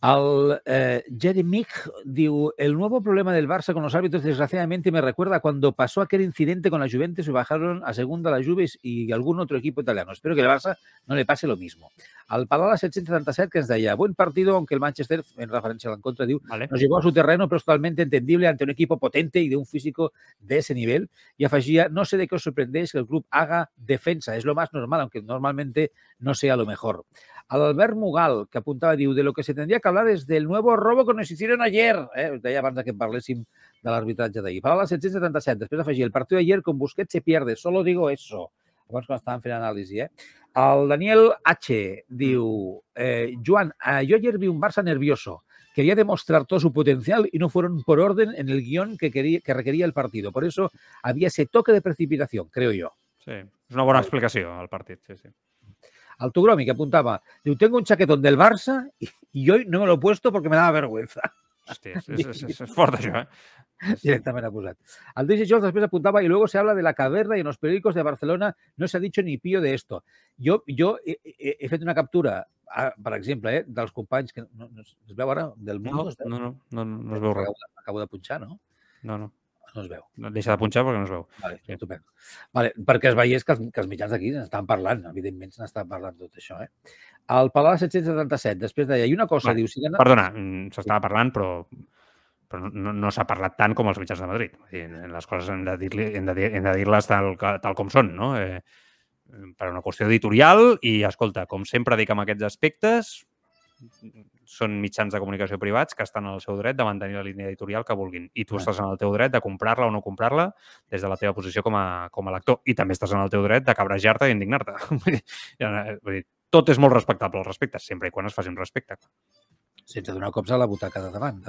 [SPEAKER 4] Al eh, Jeremy diu, el nuevo problema del Barça con los árbitros desgraciadamente me recuerda cuando pasó aquel incidente con la Juventus y bajaron a segunda la Juve y algún otro equipo italiano. Espero que el Barça no le pase lo mismo. Al Palala 777 que ens deia, buen partido, aunque el Manchester, en referencia a l'encontre, diu,
[SPEAKER 3] Vale?
[SPEAKER 4] nos llevó a su terreno, pero es totalmente entendible ante un equipo potente y de un físico de ese nivel. Y afegía, no sé de qué os sorprendéis que el club haga defensa, es lo más normal, aunque normalmente no sea lo mejor. Al Albert Mugal, que apuntava, diu, de lo que se tendría que hablar es del nuevo robo que nos hicieron ayer. Eh? Us deia abans que parléssim de l'arbitratge d'ahir. Parla 777, després afegir, el partido de ayer con Busquets se pierde, solo digo eso. Abans quan estàvem fent anàlisi, eh? El Daniel H. diu, eh, Joan, eh, yo ayer vi un Barça nervioso. Quería demostrar todo su potencial y no fueron por orden en el guion que, quería, que requería el partido. Por eso había ese toque de precipitación, creo yo.
[SPEAKER 3] Sí. És una bona explicació, al partit. Sí, sí.
[SPEAKER 4] Al Tugromi, que apuntava, diu, tengo un chaquetón del Barça y, hoy no me lo he puesto porque me daba vergüenza.
[SPEAKER 3] Hòstia, és, és, és, és, és fort, això, eh?
[SPEAKER 4] Directamente acusat. Al DJ Jones después apuntaba y luego se habla de la caverna y en los periódicos de Barcelona no se ha dicho ni pío de esto. Jo, jo he, he, he fet una captura, ah, per exemple, eh, dels companys que no, no, es es veu ara del
[SPEAKER 3] No,
[SPEAKER 4] Mundo? es veu?
[SPEAKER 3] no, no, no, no es veu res.
[SPEAKER 4] Acabo, de- acabo de punxar, no?
[SPEAKER 3] No, no.
[SPEAKER 4] No es veu.
[SPEAKER 3] no. Deixa de punxar perquè no es veu.
[SPEAKER 4] Vale,
[SPEAKER 3] Sí.
[SPEAKER 4] estupendo. Vale, perquè es veiés que els, que els mitjans d'aquí n'estan parlant, evidentment n'està parlant tot això. Eh? El Palau 777, després deia, i una cosa,
[SPEAKER 3] Va,
[SPEAKER 4] diu, si gana...
[SPEAKER 3] Perdona, mm, s'estava parlant, però, però no- no, s'ha parlat tant com els mitjans de Madrid. Dir, les coses hem de de dir- hem de dir-les tal, tal com són, no? Eh, per una qüestió editorial i, escolta, com sempre dic amb aquests aspectes, són mitjans de comunicació privats que estan al seu dret de mantenir la línia editorial que vulguin. I tu estàs en el teu dret de comprar-la o no comprar-la des de la teva posició com a, com a lector. I també estàs en el teu dret de cabrejar-te i indignar-te. Vull dir, tot és molt respectable al respecte, sempre i quan es faci un respecte.
[SPEAKER 4] Sense donar cops a la butaca de davant.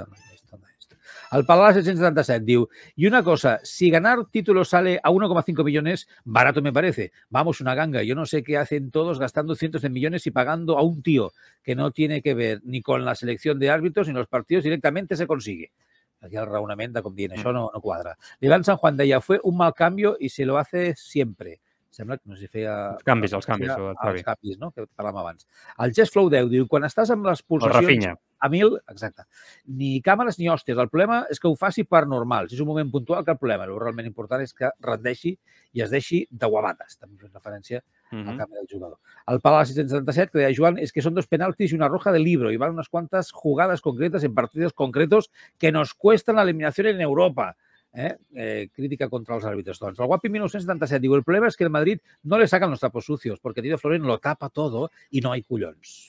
[SPEAKER 4] El Palau 777 diu, y una cosa, si ganar títulos sale a 1,5 millones, barato me parece. Vamos, una ganga. Yo no sé qué hacen todos gastando cientos de millones y pagando a un tío que no tiene que ver ni con la selección de árbitros ni los partidos, directamente se consigue. Aquí el raonament de com dient, això no, no quadra. L'Ivan San Juan deia, fue un mal cambio y se lo hace siempre. Sembla que no sé si feia...
[SPEAKER 3] Els canvis, els canvis,
[SPEAKER 4] feia
[SPEAKER 3] el Xavi.
[SPEAKER 4] els canvis, no? que parlàvem abans. El Gest Flow 10 diu, quan estàs amb les
[SPEAKER 3] El
[SPEAKER 4] pulsacions
[SPEAKER 3] Rafinha.
[SPEAKER 4] A mil, exacte, ni càmeres ni hòsties. El problema és que ho faci per normal. Si és un moment puntual, cap problema. El realment important és que rendeixi i es deixi de guabates. També fent referència al
[SPEAKER 3] Mhm.
[SPEAKER 4] canvi del jugador. El Palau 677, que deia Joan, es que son dos penaltis y una roja del libro y van unas cuantas jugadas concretas en partidos concretos que nos cuestan la eliminación en Europa. Eh? Eh, crítica contra los árbitros. Doncs el Guapi 1977 diu, el problema es que el Madrid no le sacan los trapos sucios porque Tito Floren lo tapa todo y no hay cullons.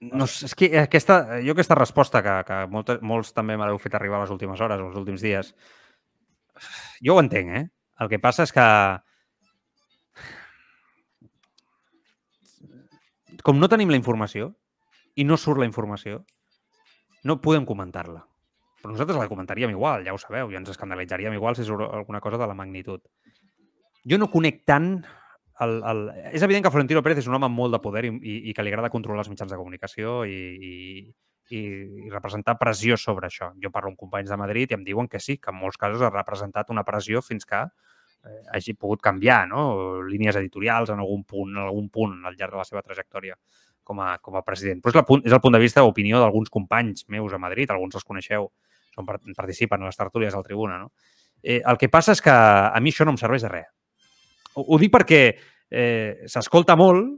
[SPEAKER 3] No, és que aquesta, jo aquesta resposta que, que molta, molts també m'heu fet arribar les últimes hores, els últims dies, jo ho entenc, eh? El que passa és que com no tenim la informació i no surt la informació, no podem comentar-la. Però nosaltres la comentaríem igual, ja ho sabeu, i ens escandalitzaríem igual si surt alguna cosa de la magnitud. Jo no conec tant el, el... És evident que Florentino Pérez és un home amb molt de poder i, i, i que li agrada controlar els mitjans de comunicació i, i, i, i representar pressió sobre això. Jo parlo amb companys de Madrid i em diuen que sí, que en molts casos ha representat una pressió fins que eh, hagi pogut canviar no? línies editorials en algun punt, en algun punt al llarg de la seva trajectòria com a, com a president. Però és, la punt, és el punt de vista opinió d'alguns companys meus a Madrid, alguns els coneixeu, són, participen a les tertúlies al Tribuna. No? Eh, el que passa és que a mi això no em serveix de res ho, ho dic perquè eh, s'escolta molt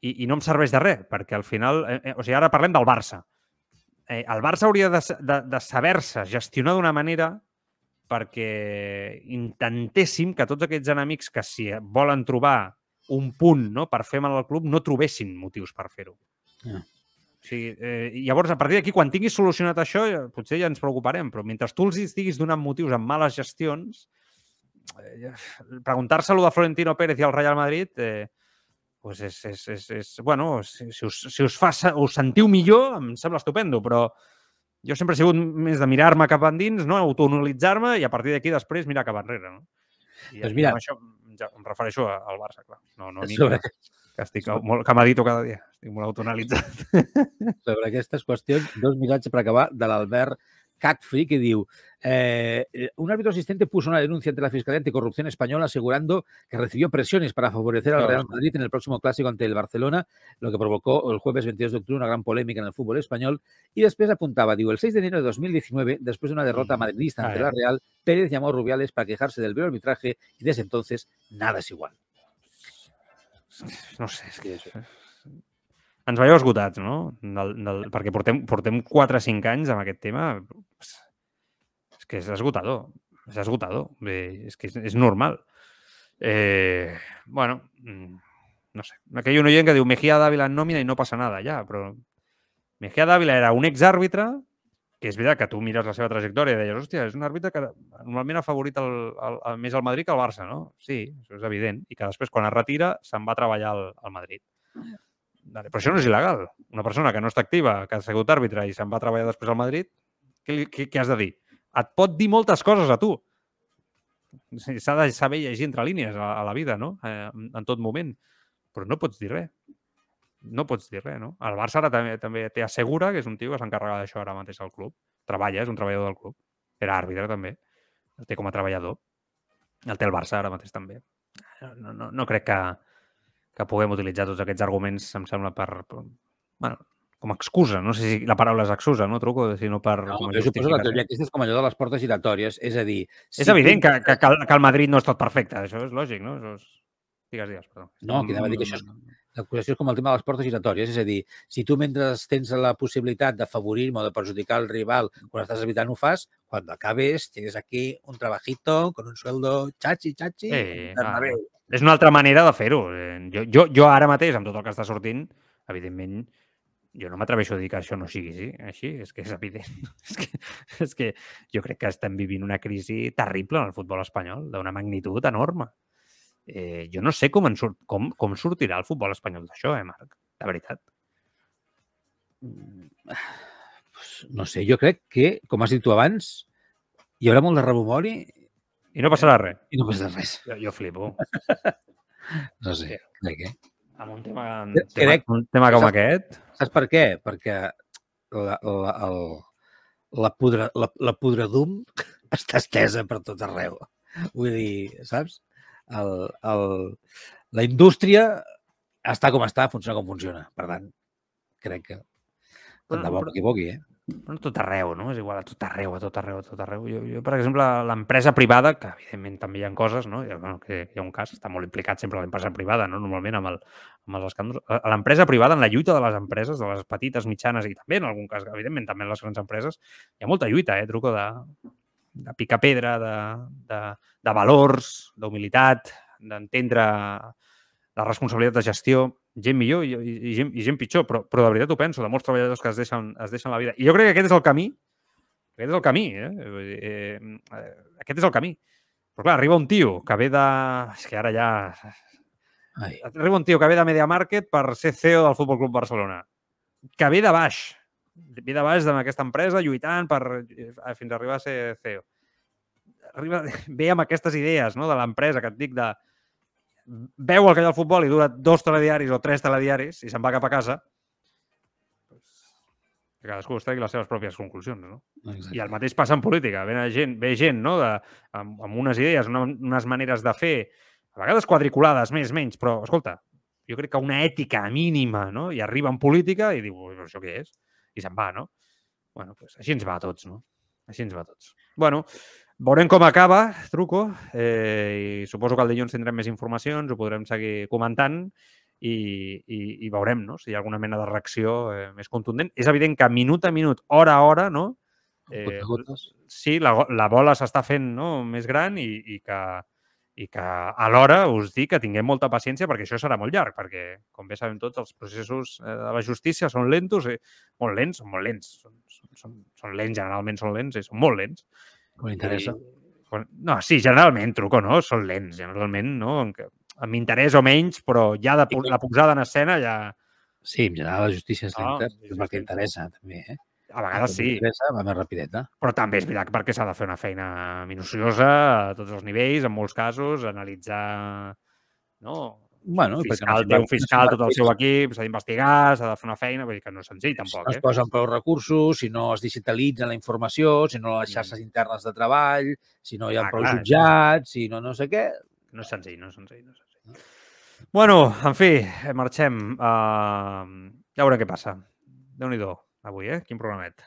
[SPEAKER 3] i, i no em serveix de res, perquè al final... Eh, eh, o sigui, ara parlem del Barça. Eh, el Barça hauria de, de, de saber-se gestionar d'una manera perquè intentéssim que tots aquests enemics que si volen trobar un punt no, per fer mal al club no trobessin motius per fer-ho. Yeah. O sigui, eh, llavors, a partir d'aquí, quan tinguis solucionat això, potser ja ens preocuparem, però mentre tu els estiguis donant motius amb males gestions, Eh, preguntar-se-lo de Florentino Pérez i al Real Madrid eh, pues és, és, és, és, bueno, si, si, us, si us, fa, us sentiu millor, em sembla estupendo, però jo sempre he sigut més de mirar-me cap endins, no? autoanalitzar-me i a partir d'aquí després mirar cap enrere. No? I pues mira, això ja em refereixo al Barça, clar. No, no sobre... que, estic molt, que medito cada dia. Estic molt autoanalitzat.
[SPEAKER 4] Sobre aquestes qüestions, dos missatges per acabar de l'Albert Catfree, que diu, eh, eh, un árbitro asistente puso una denuncia ante la Fiscalía Anticorrupción Española asegurando que recibió presiones para favorecer al Real Madrid en el próximo clásico ante el Barcelona, lo que provocó el jueves 22 de octubre una gran polémica en el fútbol español. Y después apuntaba, digo, el 6 de enero de 2019, después de una derrota madridista ante la Real, Pérez llamó a Rubiales para quejarse del vero arbitraje y desde entonces nada es igual.
[SPEAKER 3] No sé, és que ens veieu esgotats, no? Del, del, perquè portem, portem 4 o 5 anys amb aquest tema. És que és esgotador. És esgotador. Bé, és que és, és normal. Eh, bueno, mm, no sé. Ha un oient que diu Mejía Dávila en nòmina i no passa nada, ja, però Mejía Dávila era un exàrbitre que és veritat que tu mires la seva trajectòria i deies, hòstia, és un àrbitre que normalment ha favorit el, el, el, més el Madrid que el Barça, no? Sí, això és evident. I que després, quan es retira, se'n va a treballar al, al Madrid. Vale, però això no és il·legal. Una persona que no està activa, que ha sigut àrbitre i se'n va treballar després al Madrid, què, què, què has de dir? Et pot dir moltes coses a tu. S'ha de saber llegir entre línies a, a la vida, no? Eh, en tot moment. Però no pots dir res. No pots dir res, no? El Barça ara també, també té assegura, que és un tio que s'encarrega d'això ara mateix al club. Treballa, és un treballador del club. Era àrbitre, també. El té com a treballador. El té el Barça ara mateix també. No, no, no crec que, que puguem utilitzar tots aquests arguments, em sembla, per, per bueno, com a excusa. No sé si la paraula és excusa, no, Truco? Sinó per...
[SPEAKER 4] No, jo suposo que la teoria aquesta és com allò de les portes giratòries. És a dir...
[SPEAKER 3] Si és evident que, que, que, el, que el Madrid no és tot perfecte. Això és lògic, no? Això és... Digues, digues, perdó.
[SPEAKER 4] No, que anava a dir que això és, l'acusació és com el tema de les portes giratòries. És a dir, si tu mentre tens la possibilitat d'afavorir o de perjudicar el rival quan estàs evitant ho fas, quan acabes tienes aquí un trabajito con un sueldo chachi, chachi.
[SPEAKER 3] Eh, ah, és una altra manera de fer-ho. Eh, jo, jo, jo ara mateix, amb tot el que està sortint, evidentment, jo no m'atreveixo a dir que això no sigui sí, així, és que és evident. és, que, és que jo crec que estem vivint una crisi terrible en el futbol espanyol, d'una magnitud enorme. Eh, jo no sé com, en surt, com, com sortirà el futbol espanyol d'això, eh, Marc? De veritat.
[SPEAKER 4] No sé, jo crec que, com has dit tu abans, hi haurà molt de rebomori
[SPEAKER 3] i no passarà res.
[SPEAKER 4] I no passarà res.
[SPEAKER 3] Jo, jo flipo.
[SPEAKER 4] no sé, crec que...
[SPEAKER 3] Amb un tema, crec, tema, un tema com
[SPEAKER 4] saps,
[SPEAKER 3] aquest...
[SPEAKER 4] Saps per què? Perquè la, la, el, la, pudre, la, la pudredum està estesa per tot arreu. Vull dir, saps? El, el, la indústria està com està, funciona com funciona. Per tant, crec que tant de bo m'equivoqui, eh?
[SPEAKER 3] no tot arreu, no? És igual a tot arreu, a tot arreu, a tot arreu. Jo, jo per exemple, l'empresa privada, que evidentment també hi ha coses, no? Bueno, que hi ha un cas, està molt implicat sempre l'empresa privada, no? Normalment amb, el, amb els escàndols. L'empresa privada, en la lluita de les empreses, de les petites, mitjanes i també en algun cas, evidentment també en les grans empreses, hi ha molta lluita, eh? Truco de, de picar pedra, de, de, de valors, d'humilitat, d'entendre de responsabilitat de gestió, gent millor i, i, i, gent, i gent pitjor, però, però de veritat ho penso, de molts treballadors que es deixen, es deixen la vida. I jo crec que aquest és el camí, aquest és el camí, eh? eh, eh aquest és el camí. Però clar, arriba un tio que ve de... És que ara ja... Ai. Arriba un tio que ve de Media Market per ser CEO del Futbol Club Barcelona. Que ve de baix. Ve de baix d'aquesta empresa lluitant per, eh, fins a arribar a ser CEO. Arriba, ve amb aquestes idees no, de l'empresa que et dic de veu el que hi ha al futbol i dura dos telediaris o tres telediaris i se'n va cap a casa, que cadascú es tregui les seves pròpies conclusions, no? Exacte. I el mateix passa en política. Ve gent, ve gent no? de, amb, amb unes idees, una, unes maneres de fer, a vegades quadriculades, més, menys, però, escolta, jo crec que una ètica mínima, no? I arriba en política i diu, això què és? I se'n va, no? bueno, pues així ens va a tots, no? Així ens va a tots. bueno, Veurem com acaba, truco, eh, i suposo que el dilluns tindrem més informacions, ho podrem seguir comentant i, i, i veurem no? si hi ha alguna mena de reacció eh, més contundent. És evident que minut a minut, hora a hora, no? Eh, sí, la, la bola s'està fent no? més gran i, i que, i que alhora us dic que tinguem molta paciència perquè això serà molt llarg, perquè, com bé sabem tots, els processos eh, de la justícia són lentos, i molt lents, són molt lents, són, són, són lents, generalment són lents i són molt lents.
[SPEAKER 4] Com interessa.
[SPEAKER 3] I, no, sí, generalment, truco, no? Són lents, generalment, no? Amb interès o menys, però ja de, la posada en escena ja...
[SPEAKER 4] Sí, en general la justícia és lenta, no, és el que interessa, també, eh?
[SPEAKER 3] A vegades sí.
[SPEAKER 4] Interessa, va més rapideta.
[SPEAKER 3] Però també és veritat perquè s'ha de fer una feina minuciosa a tots els nivells, en molts casos, analitzar no?
[SPEAKER 4] Bueno,
[SPEAKER 3] fiscal, té un fiscal, tot el seu equip, s'ha d'investigar, s'ha de fer una feina, vull dir que no és senzill tampoc.
[SPEAKER 4] Si no es posen prou recursos, si no es digitalitza la informació, si no les xarxes internes de treball, si no hi ha ah, prou clar, jutjats, si no no sé què...
[SPEAKER 3] No és senzill, no és senzill. No és senzill. Bueno, en fi, marxem. Uh, ja veurem què passa. déu nhi avui, eh? Quin programet.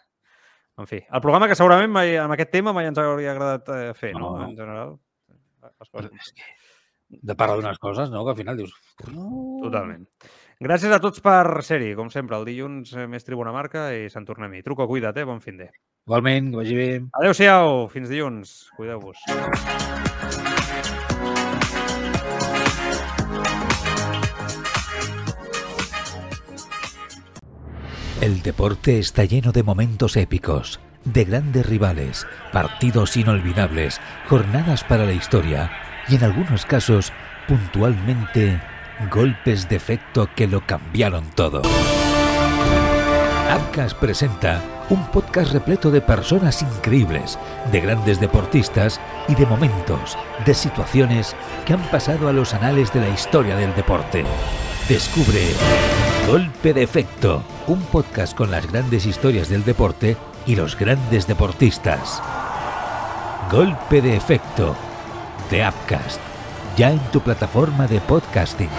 [SPEAKER 3] En fi, el programa que segurament mai, amb aquest tema mai ens hauria agradat eh, fer, no? no? En general.
[SPEAKER 4] Les coses. És que de parlar d'unes coses, no? Que al final dius...
[SPEAKER 3] Totalment. Gràcies a tots per ser-hi, com sempre. El dilluns eh, més tribuna marca i se'n tornem-hi. Truco, cuida't, eh? Bon fin de.
[SPEAKER 4] Igualment, que vagi bé.
[SPEAKER 3] Adéu-siau. Fins dilluns. Cuideu-vos.
[SPEAKER 1] El deporte está lleno de momentos épicos, de grandes rivales, partidos inolvidables, jornadas para la historia y en algunos casos, puntualmente, golpes de efecto que lo cambiaron todo. Abcas presenta un podcast repleto de personas increíbles, de grandes deportistas y de momentos, de situaciones que han pasado a los anales de la historia del deporte. Descubre Golpe de Efecto, un podcast con las grandes historias del deporte y los grandes deportistas. Golpe de Efecto de Upcast, ya en tu plataforma de podcasting.